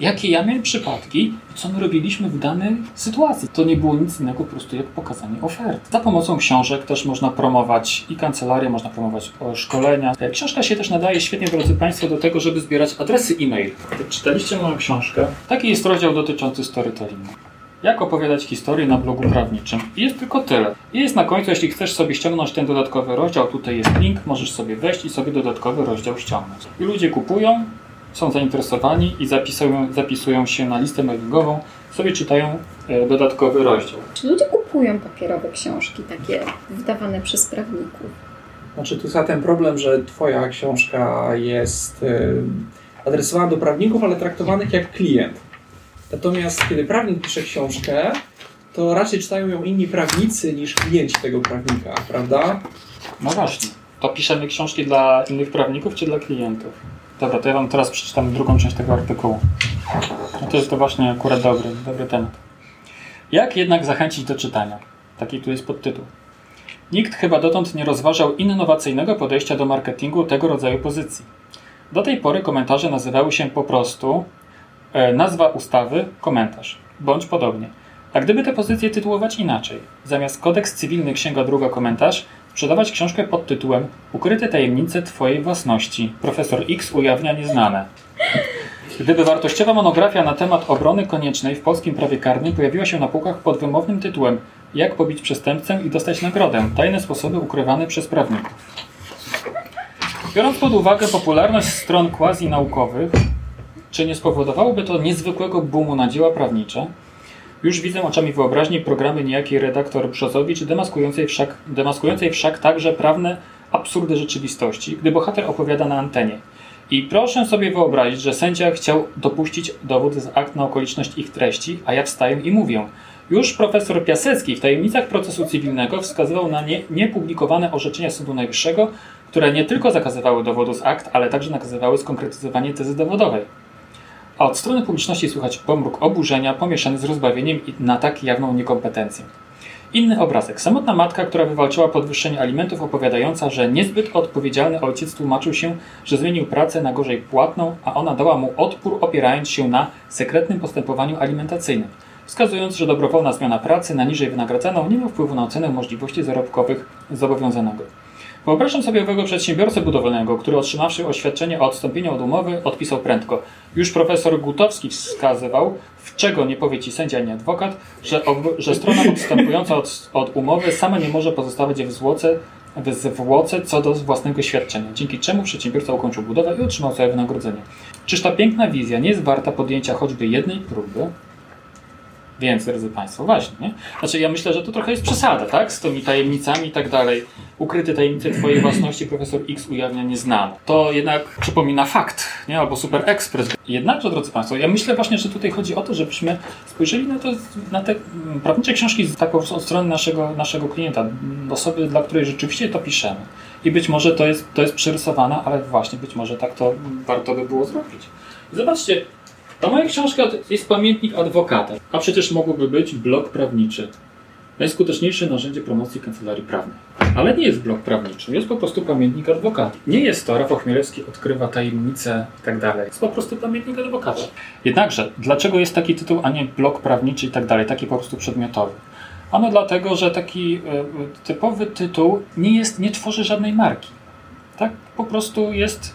jakie ja miałem przypadki co my robiliśmy w danej sytuacji. To nie było nic innego po prostu jak pokazanie ofert. Za pomocą książek też można promować i kancelarię, można promować szkolenia. Książka się też nadaje świetnie, drodzy Państwo, do tego, żeby zbierać adresy e-mail. Czytaliście moją książkę, taki jest rozdział dotyczący storytellingu jak opowiadać historię na blogu prawniczym. I jest tylko tyle. I jest na końcu, jeśli chcesz sobie ściągnąć ten dodatkowy rozdział, tutaj jest link, możesz sobie wejść i sobie dodatkowy rozdział ściągnąć. I ludzie kupują, są zainteresowani i zapisują, zapisują się na listę mailingową, sobie czytają e, dodatkowy rozdział. Czy ludzie kupują papierowe książki, takie wydawane przez prawników? Znaczy tu za ten problem, że twoja książka jest y, adresowana do prawników, ale traktowanych jak klient. Natomiast kiedy prawnik pisze książkę, to raczej czytają ją inni prawnicy niż klienci tego prawnika, prawda? No właśnie. To piszemy książki dla innych prawników czy dla klientów? Dobra, to ja Wam teraz przeczytam drugą część tego artykułu. No to jest to właśnie akurat dobry, dobry temat. Jak jednak zachęcić do czytania? Taki tu jest podtytuł. Nikt chyba dotąd nie rozważał innowacyjnego podejścia do marketingu tego rodzaju pozycji. Do tej pory komentarze nazywały się po prostu nazwa ustawy, komentarz, bądź podobnie. A gdyby te pozycje tytułować inaczej, zamiast kodeks cywilny księga druga komentarz, sprzedawać książkę pod tytułem Ukryte tajemnice Twojej własności. Profesor X ujawnia nieznane. Gdyby wartościowa monografia na temat obrony koniecznej w polskim prawie karnym pojawiła się na półkach pod wymownym tytułem Jak pobić przestępcę i dostać nagrodę. Tajne sposoby ukrywane przez prawników. Biorąc pod uwagę popularność stron quasi-naukowych, czy nie spowodowałoby to niezwykłego boomu na dzieła prawnicze? Już widzę oczami wyobraźni programy niejakiej redaktor Brzozowicz, demaskującej wszak, demaskującej wszak także prawne absurdy rzeczywistości, gdy bohater opowiada na antenie. I proszę sobie wyobrazić, że sędzia chciał dopuścić dowód z akt na okoliczność ich treści, a ja wstaję i mówię. Już profesor Piasecki w tajemnicach procesu cywilnego wskazywał na nie, niepublikowane orzeczenia Sądu Najwyższego, które nie tylko zakazywały dowodu z akt, ale także nakazywały skonkretyzowanie tezy dowodowej a od strony publiczności słychać pomruk oburzenia pomieszany z rozbawieniem na tak jawną niekompetencję. Inny obrazek. Samotna matka, która wywalczyła podwyższenie alimentów, opowiadająca, że niezbyt odpowiedzialny ojciec tłumaczył się, że zmienił pracę na gorzej płatną, a ona dała mu odpór, opierając się na sekretnym postępowaniu alimentacyjnym, wskazując, że dobrowolna zmiana pracy na niżej wynagradzaną nie ma wpływu na ocenę możliwości zarobkowych zobowiązanego. Wyobrażam sobie owego przedsiębiorcę budowlanego, który otrzymawszy oświadczenie o odstąpieniu od umowy, odpisał prędko. Już profesor Gutowski wskazywał, w czego nie powie ci sędzia ani adwokat, że, że strona odstępująca od, od, umowy sama nie może pozostawać w zwłoce, w zwłoce co do własnego świadczenia, dzięki czemu przedsiębiorca ukończył budowę i otrzymał swoje wynagrodzenie. Czyż ta piękna wizja nie jest warta podjęcia choćby jednej próby? Więc, drodzy Państwo, właśnie, nie? Znaczy, ja myślę, że to trochę jest przesada, tak? Z tymi tajemnicami i tak dalej. Ukryte tajemnice Twojej własności profesor X ujawnia nieznane. To jednak przypomina fakt, nie? Albo Super Express. Jednakże, drodzy Państwo, ja myślę właśnie, że tutaj chodzi o to, żebyśmy spojrzeli na, to, na te mm, prawnicze książki z taką od strony naszego, naszego klienta, osoby, dla której rzeczywiście to piszemy. I być może to jest, to jest przerysowane, ale właśnie być może tak to warto by było zrobić. Zobaczcie, ta moja książka jest pamiętnik adwokata, a przecież mogłoby być blog prawniczy. Najskuteczniejsze narzędzie promocji kancelarii prawnej. Ale nie jest blog prawniczy, jest po prostu pamiętnik adwokata. Nie jest to Rafał Chmielewski odkrywa tajemnice i tak dalej. Jest po prostu pamiętnik adwokata. Jednakże, dlaczego jest taki tytuł, a nie blog prawniczy i tak dalej, taki po prostu przedmiotowy? Ano dlatego, że taki e, typowy tytuł nie jest, nie tworzy żadnej marki. Tak? Po prostu jest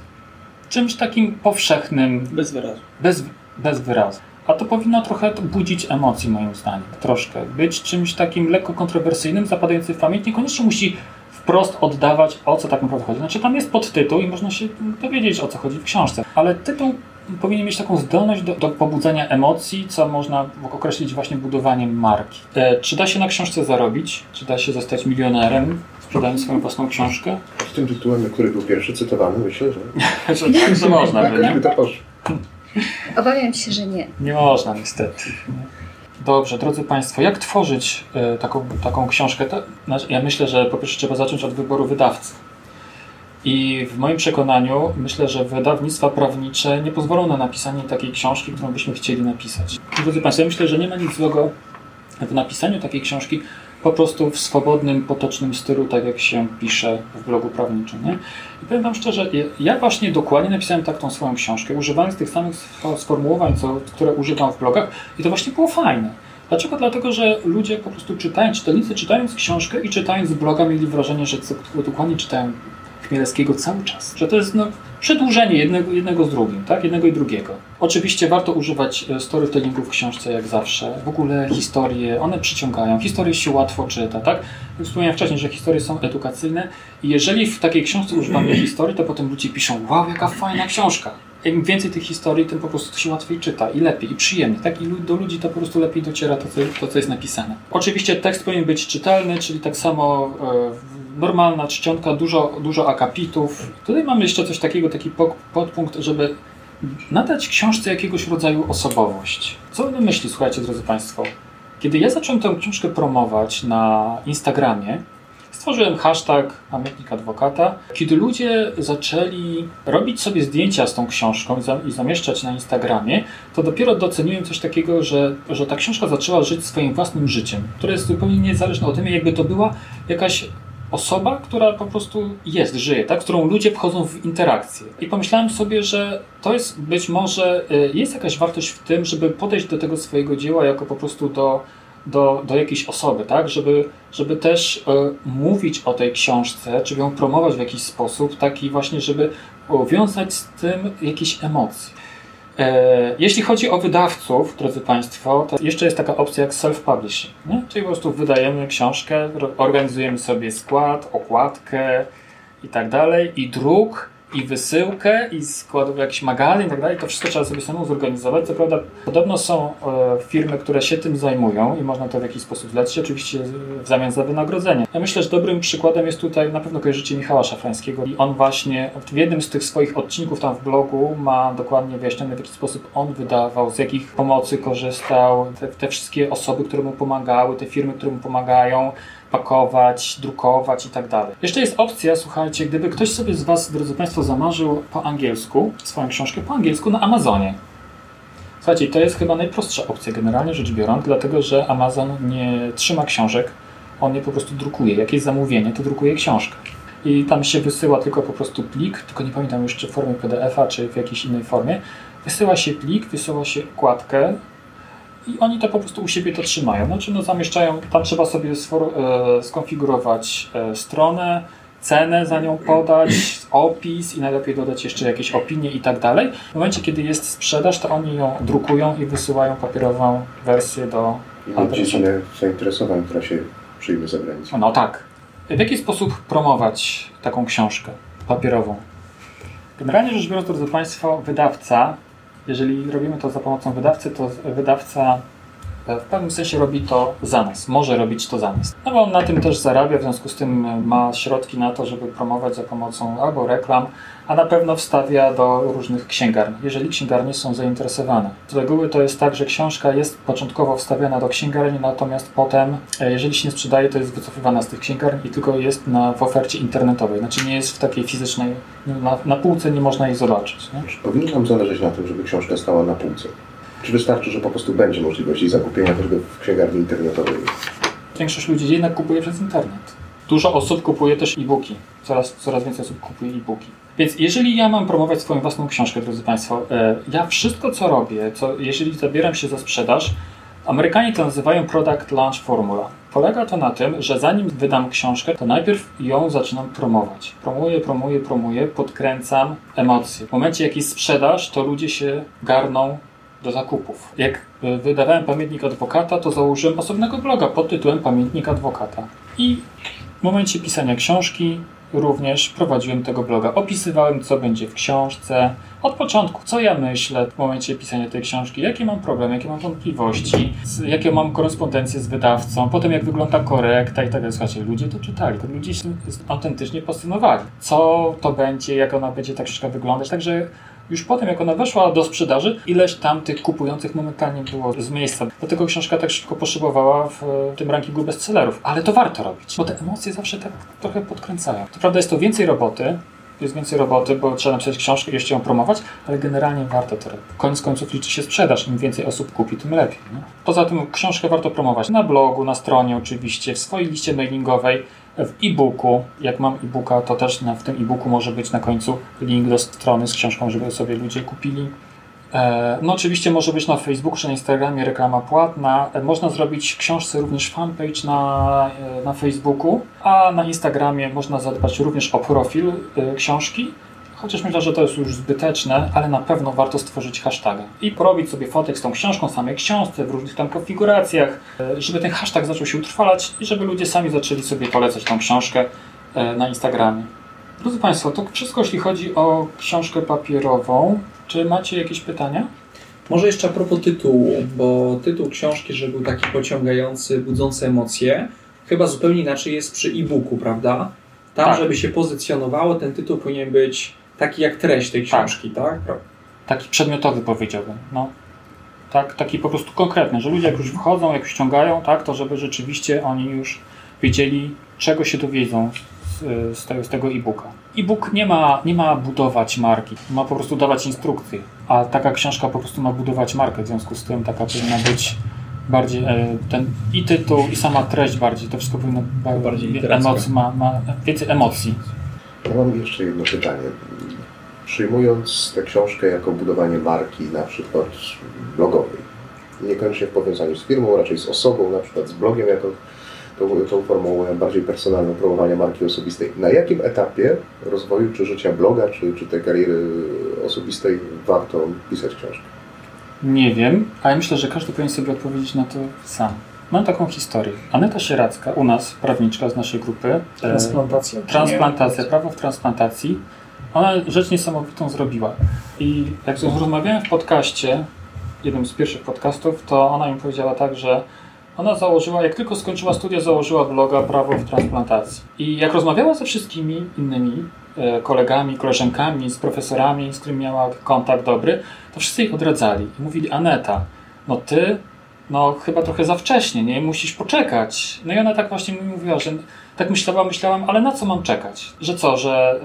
czymś takim powszechnym. Bez wyrazu. Bez, bez wyrazu. A to powinno trochę budzić emocji, moim zdaniem. Troszkę. Być czymś takim lekko kontrowersyjnym, zapadającym w pamięć. Niekoniecznie musi wprost oddawać, o co tak naprawdę chodzi. Znaczy, tam jest podtytuł i można się dowiedzieć, o co chodzi w książce. Ale tytuł powinien mieć taką zdolność do, do pobudzenia emocji, co można określić właśnie budowaniem marki. E, czy da się na książce zarobić? Czy da się zostać milionerem? sprzedając swoją własną książkę? Z tym tytułem, który był pierwszy cytowany, myślę, że... że tak, że można, tak, nie? to poszło. Obawiam się, że nie. Nie można niestety. Dobrze, drodzy Państwo, jak tworzyć y, taką, taką książkę? Znaczy, ja myślę, że po pierwsze trzeba zacząć od wyboru wydawcy. I w moim przekonaniu myślę, że wydawnictwa prawnicze nie pozwolą na napisanie takiej książki, którą byśmy chcieli napisać. Drodzy Państwo, ja myślę, że nie ma nic złego w napisaniu takiej książki, po prostu w swobodnym, potocznym stylu, tak jak się pisze w blogu prawniczym. Nie? I powiem Wam szczerze, ja właśnie dokładnie napisałem tak tą swoją książkę, używając tych samych sformułowań, co, które używam w blogach i to właśnie było fajne. Dlaczego? Dlatego, że ludzie po prostu czytają, czytelnicy czytając książkę i czytając bloga mieli wrażenie, że dokładnie czytają Chmielewskiego cały czas. Że to jest no, przedłużenie jednego, jednego z drugim, tak? Jednego i drugiego. Oczywiście warto używać e, storytellingu w książce jak zawsze. W ogóle historie, one przyciągają. Historie się łatwo czyta, tak? Wspomniałem wcześniej, że historie są edukacyjne i jeżeli w takiej książce używamy historii, to potem ludzie piszą, wow, jaka fajna książka im więcej tych historii, tym po prostu to się łatwiej czyta i lepiej, i przyjemnie. Tak? I do ludzi to po prostu lepiej dociera to, co, to, co jest napisane. Oczywiście tekst powinien być czytelny, czyli tak samo e, normalna czcionka, dużo, dużo akapitów. Tutaj mamy jeszcze coś takiego, taki podpunkt, żeby nadać książce jakiegoś rodzaju osobowość. Co będę myśli, słuchajcie, drodzy Państwo? Kiedy ja zacząłem tę książkę promować na Instagramie, Stworzyłem hashtag pamiętnik adwokata. Kiedy ludzie zaczęli robić sobie zdjęcia z tą książką i zamieszczać na Instagramie, to dopiero doceniłem coś takiego, że, że ta książka zaczęła żyć swoim własnym życiem, które jest zupełnie niezależne od tym, jakby to była jakaś osoba, która po prostu jest, żyje, tak? którą ludzie wchodzą w interakcję. I pomyślałem sobie, że to jest być może, y, jest jakaś wartość w tym, żeby podejść do tego swojego dzieła jako po prostu do do, do jakiejś osoby, tak? Żeby, żeby też e, mówić o tej książce, czy ją promować w jakiś sposób, taki właśnie, żeby wiązać z tym jakieś emocje. E, jeśli chodzi o wydawców, drodzy Państwo, to jeszcze jest taka opcja jak self-publishing, czyli po prostu wydajemy książkę, organizujemy sobie skład, okładkę i tak dalej, i druk, i wysyłkę, i składów jakiś magazyn i tak dalej, to wszystko trzeba sobie samemu zorganizować. Co prawda, podobno są e, firmy, które się tym zajmują i można to w jakiś sposób zlecić, oczywiście w zamian za wynagrodzenie. Ja myślę, że dobrym przykładem jest tutaj, na pewno kojarzycie Michała Szafrańskiego i on właśnie w jednym z tych swoich odcinków tam w blogu ma dokładnie wyjaśnione, w jaki sposób on wydawał, z jakich pomocy korzystał, te, te wszystkie osoby, które mu pomagały, te firmy, które mu pomagają, pakować, drukować i tak dalej. Jeszcze jest opcja, słuchajcie, gdyby ktoś sobie z Was, drodzy Państwo, zamarzył po angielsku swoją książkę po angielsku na Amazonie. Słuchajcie, to jest chyba najprostsza opcja generalnie rzecz biorąc, dlatego że Amazon nie trzyma książek, on je po prostu drukuje. Jak jest zamówienie, to drukuje książkę. I tam się wysyła tylko po prostu plik, tylko nie pamiętam czy w formie PDF-a, czy w jakiejś innej formie. Wysyła się plik, wysyła się okładkę, i oni to po prostu u siebie to trzymają. Znaczy, no zamieszczają, tam trzeba sobie e, skonfigurować e, stronę, cenę za nią podać, opis i najlepiej dodać jeszcze jakieś opinie i tak dalej. W momencie, kiedy jest sprzedaż, to oni ją drukują i wysyłają papierową wersję do adresu. dziedzinę zainteresowań, która się przyjmie za granicą. No tak. W jaki sposób promować taką książkę papierową? Generalnie rzecz biorąc, drodzy Państwo, wydawca jeżeli robimy to za pomocą wydawcy, to wydawca w pewnym sensie robi to za nas, może robić to za nas. No bo on na tym też zarabia, w związku z tym ma środki na to, żeby promować za pomocą albo reklam, a na pewno wstawia do różnych księgarni, jeżeli księgarnie są zainteresowane. Z reguły to jest tak, że książka jest początkowo wstawiana do księgarni, natomiast potem, e, jeżeli się nie sprzedaje, to jest wycofywana z tych księgarni i tylko jest na, w ofercie internetowej. Znaczy nie jest w takiej fizycznej, na, na półce nie można jej zobaczyć. Nie? Powinno nam zależeć na tym, żeby książka stała na półce. Czy wystarczy, że po prostu będzie możliwość zakupienia tego w księgarni internetowej? Większość ludzi jednak kupuje przez internet. Dużo osób kupuje też e-booki. Coraz, coraz więcej osób kupuje e-booki. Więc jeżeli ja mam promować swoją własną książkę, drodzy Państwo, e, ja wszystko co robię, co, jeżeli zabieram się za sprzedaż, Amerykanie to nazywają Product Launch Formula. Polega to na tym, że zanim wydam książkę, to najpierw ją zaczynam promować. Promuję, promuję, promuję, podkręcam emocje. W momencie jak jest sprzedaż, to ludzie się garną do zakupów. Jak e, wydawałem Pamiętnik Adwokata, to założyłem osobnego bloga pod tytułem Pamiętnik Adwokata. I w momencie pisania książki również prowadziłem tego bloga. Opisywałem, co będzie w książce. Od początku, co ja myślę w momencie pisania tej książki, jakie mam problemy, jakie mam wątpliwości, jakie mam korespondencję z wydawcą, potem jak wygląda korekta i tak dalej. Słuchajcie, ludzie to czytali, to ludzie się autentycznie pasjonowali. Co to będzie, jak ona będzie ta książka wyglądać. Także już potem, jak ona weszła do sprzedaży, ileś tam tych kupujących momentalnie było z miejsca. Dlatego książka tak szybko poszybowała w tym rankingu bestsellerów. Ale to warto robić, bo te emocje zawsze tak trochę podkręcają. To prawda jest to więcej roboty, jest więcej roboty, bo trzeba napisać książkę i jeszcze ją promować, ale generalnie warto to robić. Koniec końców liczy się sprzedaż. Im więcej osób kupi, tym lepiej. Nie? Poza tym książkę warto promować na blogu, na stronie oczywiście, w swojej liście mailingowej, w e-booku. Jak mam e-booka, to też w tym e-booku może być na końcu link do strony z książką, żeby sobie ludzie kupili. E, no oczywiście może być na Facebooku czy na Instagramie reklama płatna. E, można zrobić książce również fanpage na, e, na Facebooku, a na Instagramie można zadbać również o profil książki. Chociaż myślę, że to jest już zbyteczne, ale na pewno warto stworzyć hashtaga i porobić sobie fotek z tą książką, samej książce, w różnych tam konfiguracjach, żeby ten hashtag zaczął się utrwalać i żeby ludzie sami zaczęli sobie polecać tą książkę na Instagramie. Drodzy Państwo, to wszystko jeśli chodzi o książkę papierową. Czy macie jakieś pytania? Może jeszcze a propos tytułu, bo tytuł książki, że był taki pociągający, budzący emocje, chyba zupełnie inaczej jest przy e-booku, prawda? Tam, tak. żeby się pozycjonowało, ten tytuł powinien być taki jak treść tej tak. książki, tak? tak? Taki przedmiotowy powiedziałbym, no. Tak, taki po prostu konkretny, że ludzie jak już wchodzą, jak ściągają, tak, to żeby rzeczywiście oni już wiedzieli, czego się dowiedzą z, tego, z tego e-booka. E-book nie ma, nie ma budować marki, ma po prostu dawać instrukcje, a taka książka po prostu ma budować markę, w związku z tym taka powinna być bardziej e, ten i tytuł, i sama treść bardziej, to wszystko powinno bardziej emocji, ma, ma więcej emocji. Ja mam jeszcze jedno pytanie. Przyjmując tę książkę jako budowanie marki, na przykład blogowej, niekoniecznie w powiązaniu z firmą, raczej z osobą, na przykład z blogiem jako tą, tą formą bardziej personalną promowania marki osobistej. Na jakim etapie rozwoju czy życia bloga, czy, czy tej kariery osobistej warto pisać książkę? Nie wiem, ale myślę, że każdy powinien sobie odpowiedzieć na to sam. Mam taką historię. Aneta Sieracka, u nas, prawniczka z naszej grupy. E, transplantacja. transplantacja, prawo w transplantacji. Ona rzecz niesamowitą zrobiła. I jak z nią rozmawiałem w podcaście, jednym z pierwszych podcastów, to ona mi powiedziała tak, że ona założyła, jak tylko skończyła studia, założyła bloga Prawo w transplantacji. I jak rozmawiała ze wszystkimi innymi e, kolegami, koleżankami, z profesorami, z którymi miała kontakt dobry, to wszyscy jej odradzali. I mówili, Aneta, no ty, no chyba trochę za wcześnie, nie? Musisz poczekać. No i ona tak właśnie mi mówiła, że tak myślałam, myślałam, ale na co mam czekać? Że co, że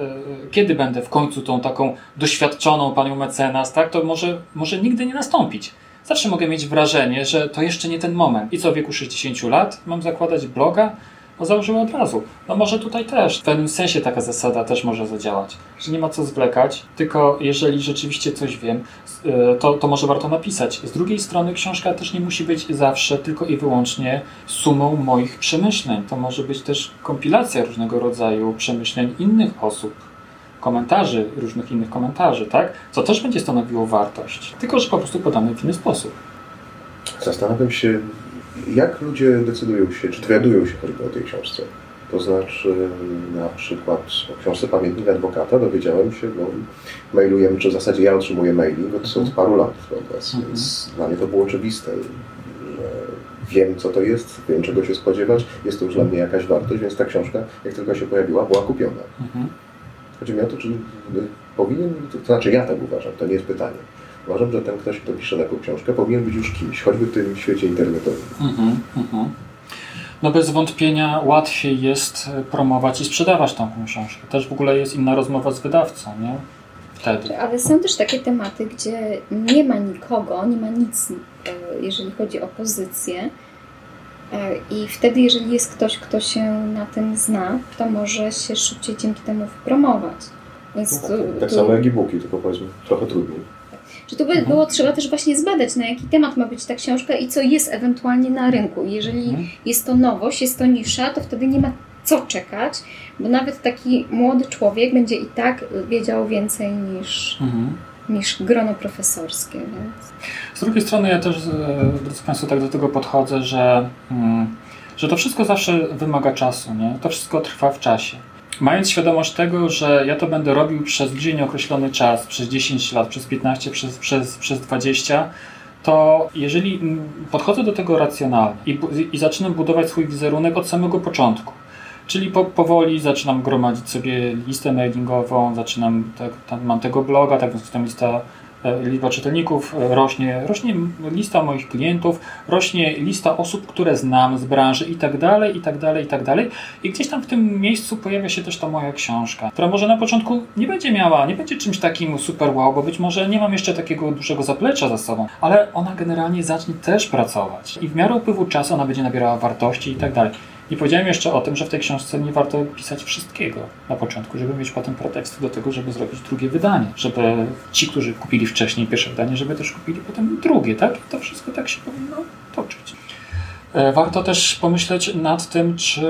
y, kiedy będę w końcu tą taką doświadczoną panią mecenas, tak? To może, może nigdy nie nastąpić zawsze mogę mieć wrażenie, że to jeszcze nie ten moment. I co w wieku 60 lat mam zakładać bloga? No założyłem od razu. No może tutaj też. W pewnym sensie taka zasada też może zadziałać, że nie ma co zwlekać, tylko jeżeli rzeczywiście coś wiem, y, to, to może warto napisać. Z drugiej strony książka też nie musi być zawsze tylko i wyłącznie sumą moich przemyśleń. To może być też kompilacja różnego rodzaju przemyśleń innych osób komentarzy, różnych innych komentarzy, tak? Co też będzie stanowiło wartość, tylko że po prostu podamy w inny sposób. Zastanawiam się, jak ludzie decydują się, czy dowiadują się choćby o tej książce. To znaczy, na przykład o książce Pamiętnik Adwokata dowiedziałem się, bo mailujemy, czy w zasadzie ja otrzymuję mailing od, od paru lat od Was, mhm. więc dla mnie to było oczywiste, że wiem, co to jest, wiem, czego się spodziewać, jest to już dla mnie jakaś wartość, więc ta książka, jak tylko się pojawiła, była kupiona. Mhm. Chodzi mi o to, czy powinien, to znaczy ja tak uważam, to nie jest pytanie. Uważam, że ten ktoś, kto pisze taką książkę, powinien być już kimś, choćby w tym świecie internetowym. Mhm, mhm. No bez wątpienia łatwiej jest e, promować i sprzedawać tą książkę. Też w ogóle jest inna rozmowa z wydawcą, nie? Wtedy. Ale są też takie tematy, gdzie nie ma nikogo, nie ma nic, e, jeżeli chodzi o pozycję, E, I wtedy, jeżeli jest ktoś, kto się na tym zna, to może się szybciej dzięki temu promować. Więc no, tak, tak samo jak e-booki, tylko powiedzmy trochę trudniej. Czy to by mhm. było trzeba też właśnie zbadać, na jaki temat ma być ta książka i co jest ewentualnie na rynku. Jeżeli mhm. jest to nowość, jest to nisza, to wtedy nie ma co czekać, bo nawet taki młody człowiek będzie i tak wiedział więcej niż, mhm. niż grono profesorskie. Więc. Z drugiej strony ja też, e, drodzy Państwo, tak do tego podchodzę, że, mm, że to wszystko zawsze wymaga czasu, nie? To wszystko trwa w czasie. Mając świadomość tego, że ja to będę robił przez bliżej nieokreślony czas, przez 10 lat, przez 15, przez, przez, przez 20, to jeżeli podchodzę do tego racjonalnie i, i zaczynam budować swój wizerunek od samego początku, czyli po, powoli zaczynam gromadzić sobie listę mailingową, zaczynam, tak, mam tego bloga, tak więc tam lista liczba czytelników e, rośnie, rośnie lista moich klientów, rośnie lista osób, które znam z branży i tak dalej, i tak dalej, i tak dalej. I gdzieś tam w tym miejscu pojawia się też ta moja książka, która może na początku nie będzie miała, nie będzie czymś takim super wow, bo być może nie mam jeszcze takiego dużego zaplecza za sobą, ale ona generalnie zacznie też pracować. I w miarę upływu czasu ona będzie nabierała wartości i tak dalej. Nie powiedziałem jeszcze o tym, że w tej książce nie warto pisać wszystkiego na początku, żeby mieć potem preteksty do tego, żeby zrobić drugie wydanie. Żeby ci, którzy kupili wcześniej pierwsze wydanie, żeby też kupili potem drugie, tak? I to wszystko tak się powinno toczyć. E, warto też pomyśleć nad tym, czy,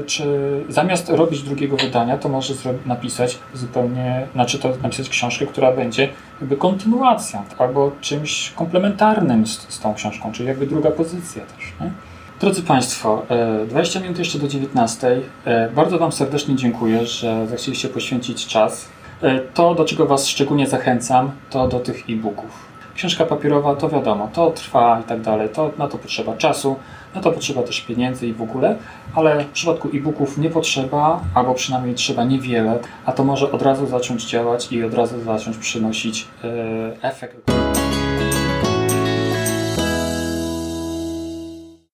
e, czy zamiast robić drugiego wydania, to może napisać zupełnie, znaczy to napisać książkę, która będzie jakby kontynuacją, albo czymś komplementarnym z, z tą książką, czyli jakby druga pozycja też. Nie? Drodzy Państwo, 20 e, minut jeszcze do 19. Bardzo Wam serdecznie dziękuję, że zechcieliście poświęcić czas. To, do czego Was szczególnie zachęcam, to do tych e-booków. Książka papierowa to wiadomo, to trwa i tak dalej, to, na to potrzeba czasu, na to potrzeba też pieniędzy i w ogóle, ale w przypadku e-booków nie potrzeba, albo przynajmniej trzeba niewiele, a to może od razu zacząć działać i od razu zacząć przynosić e, efekt.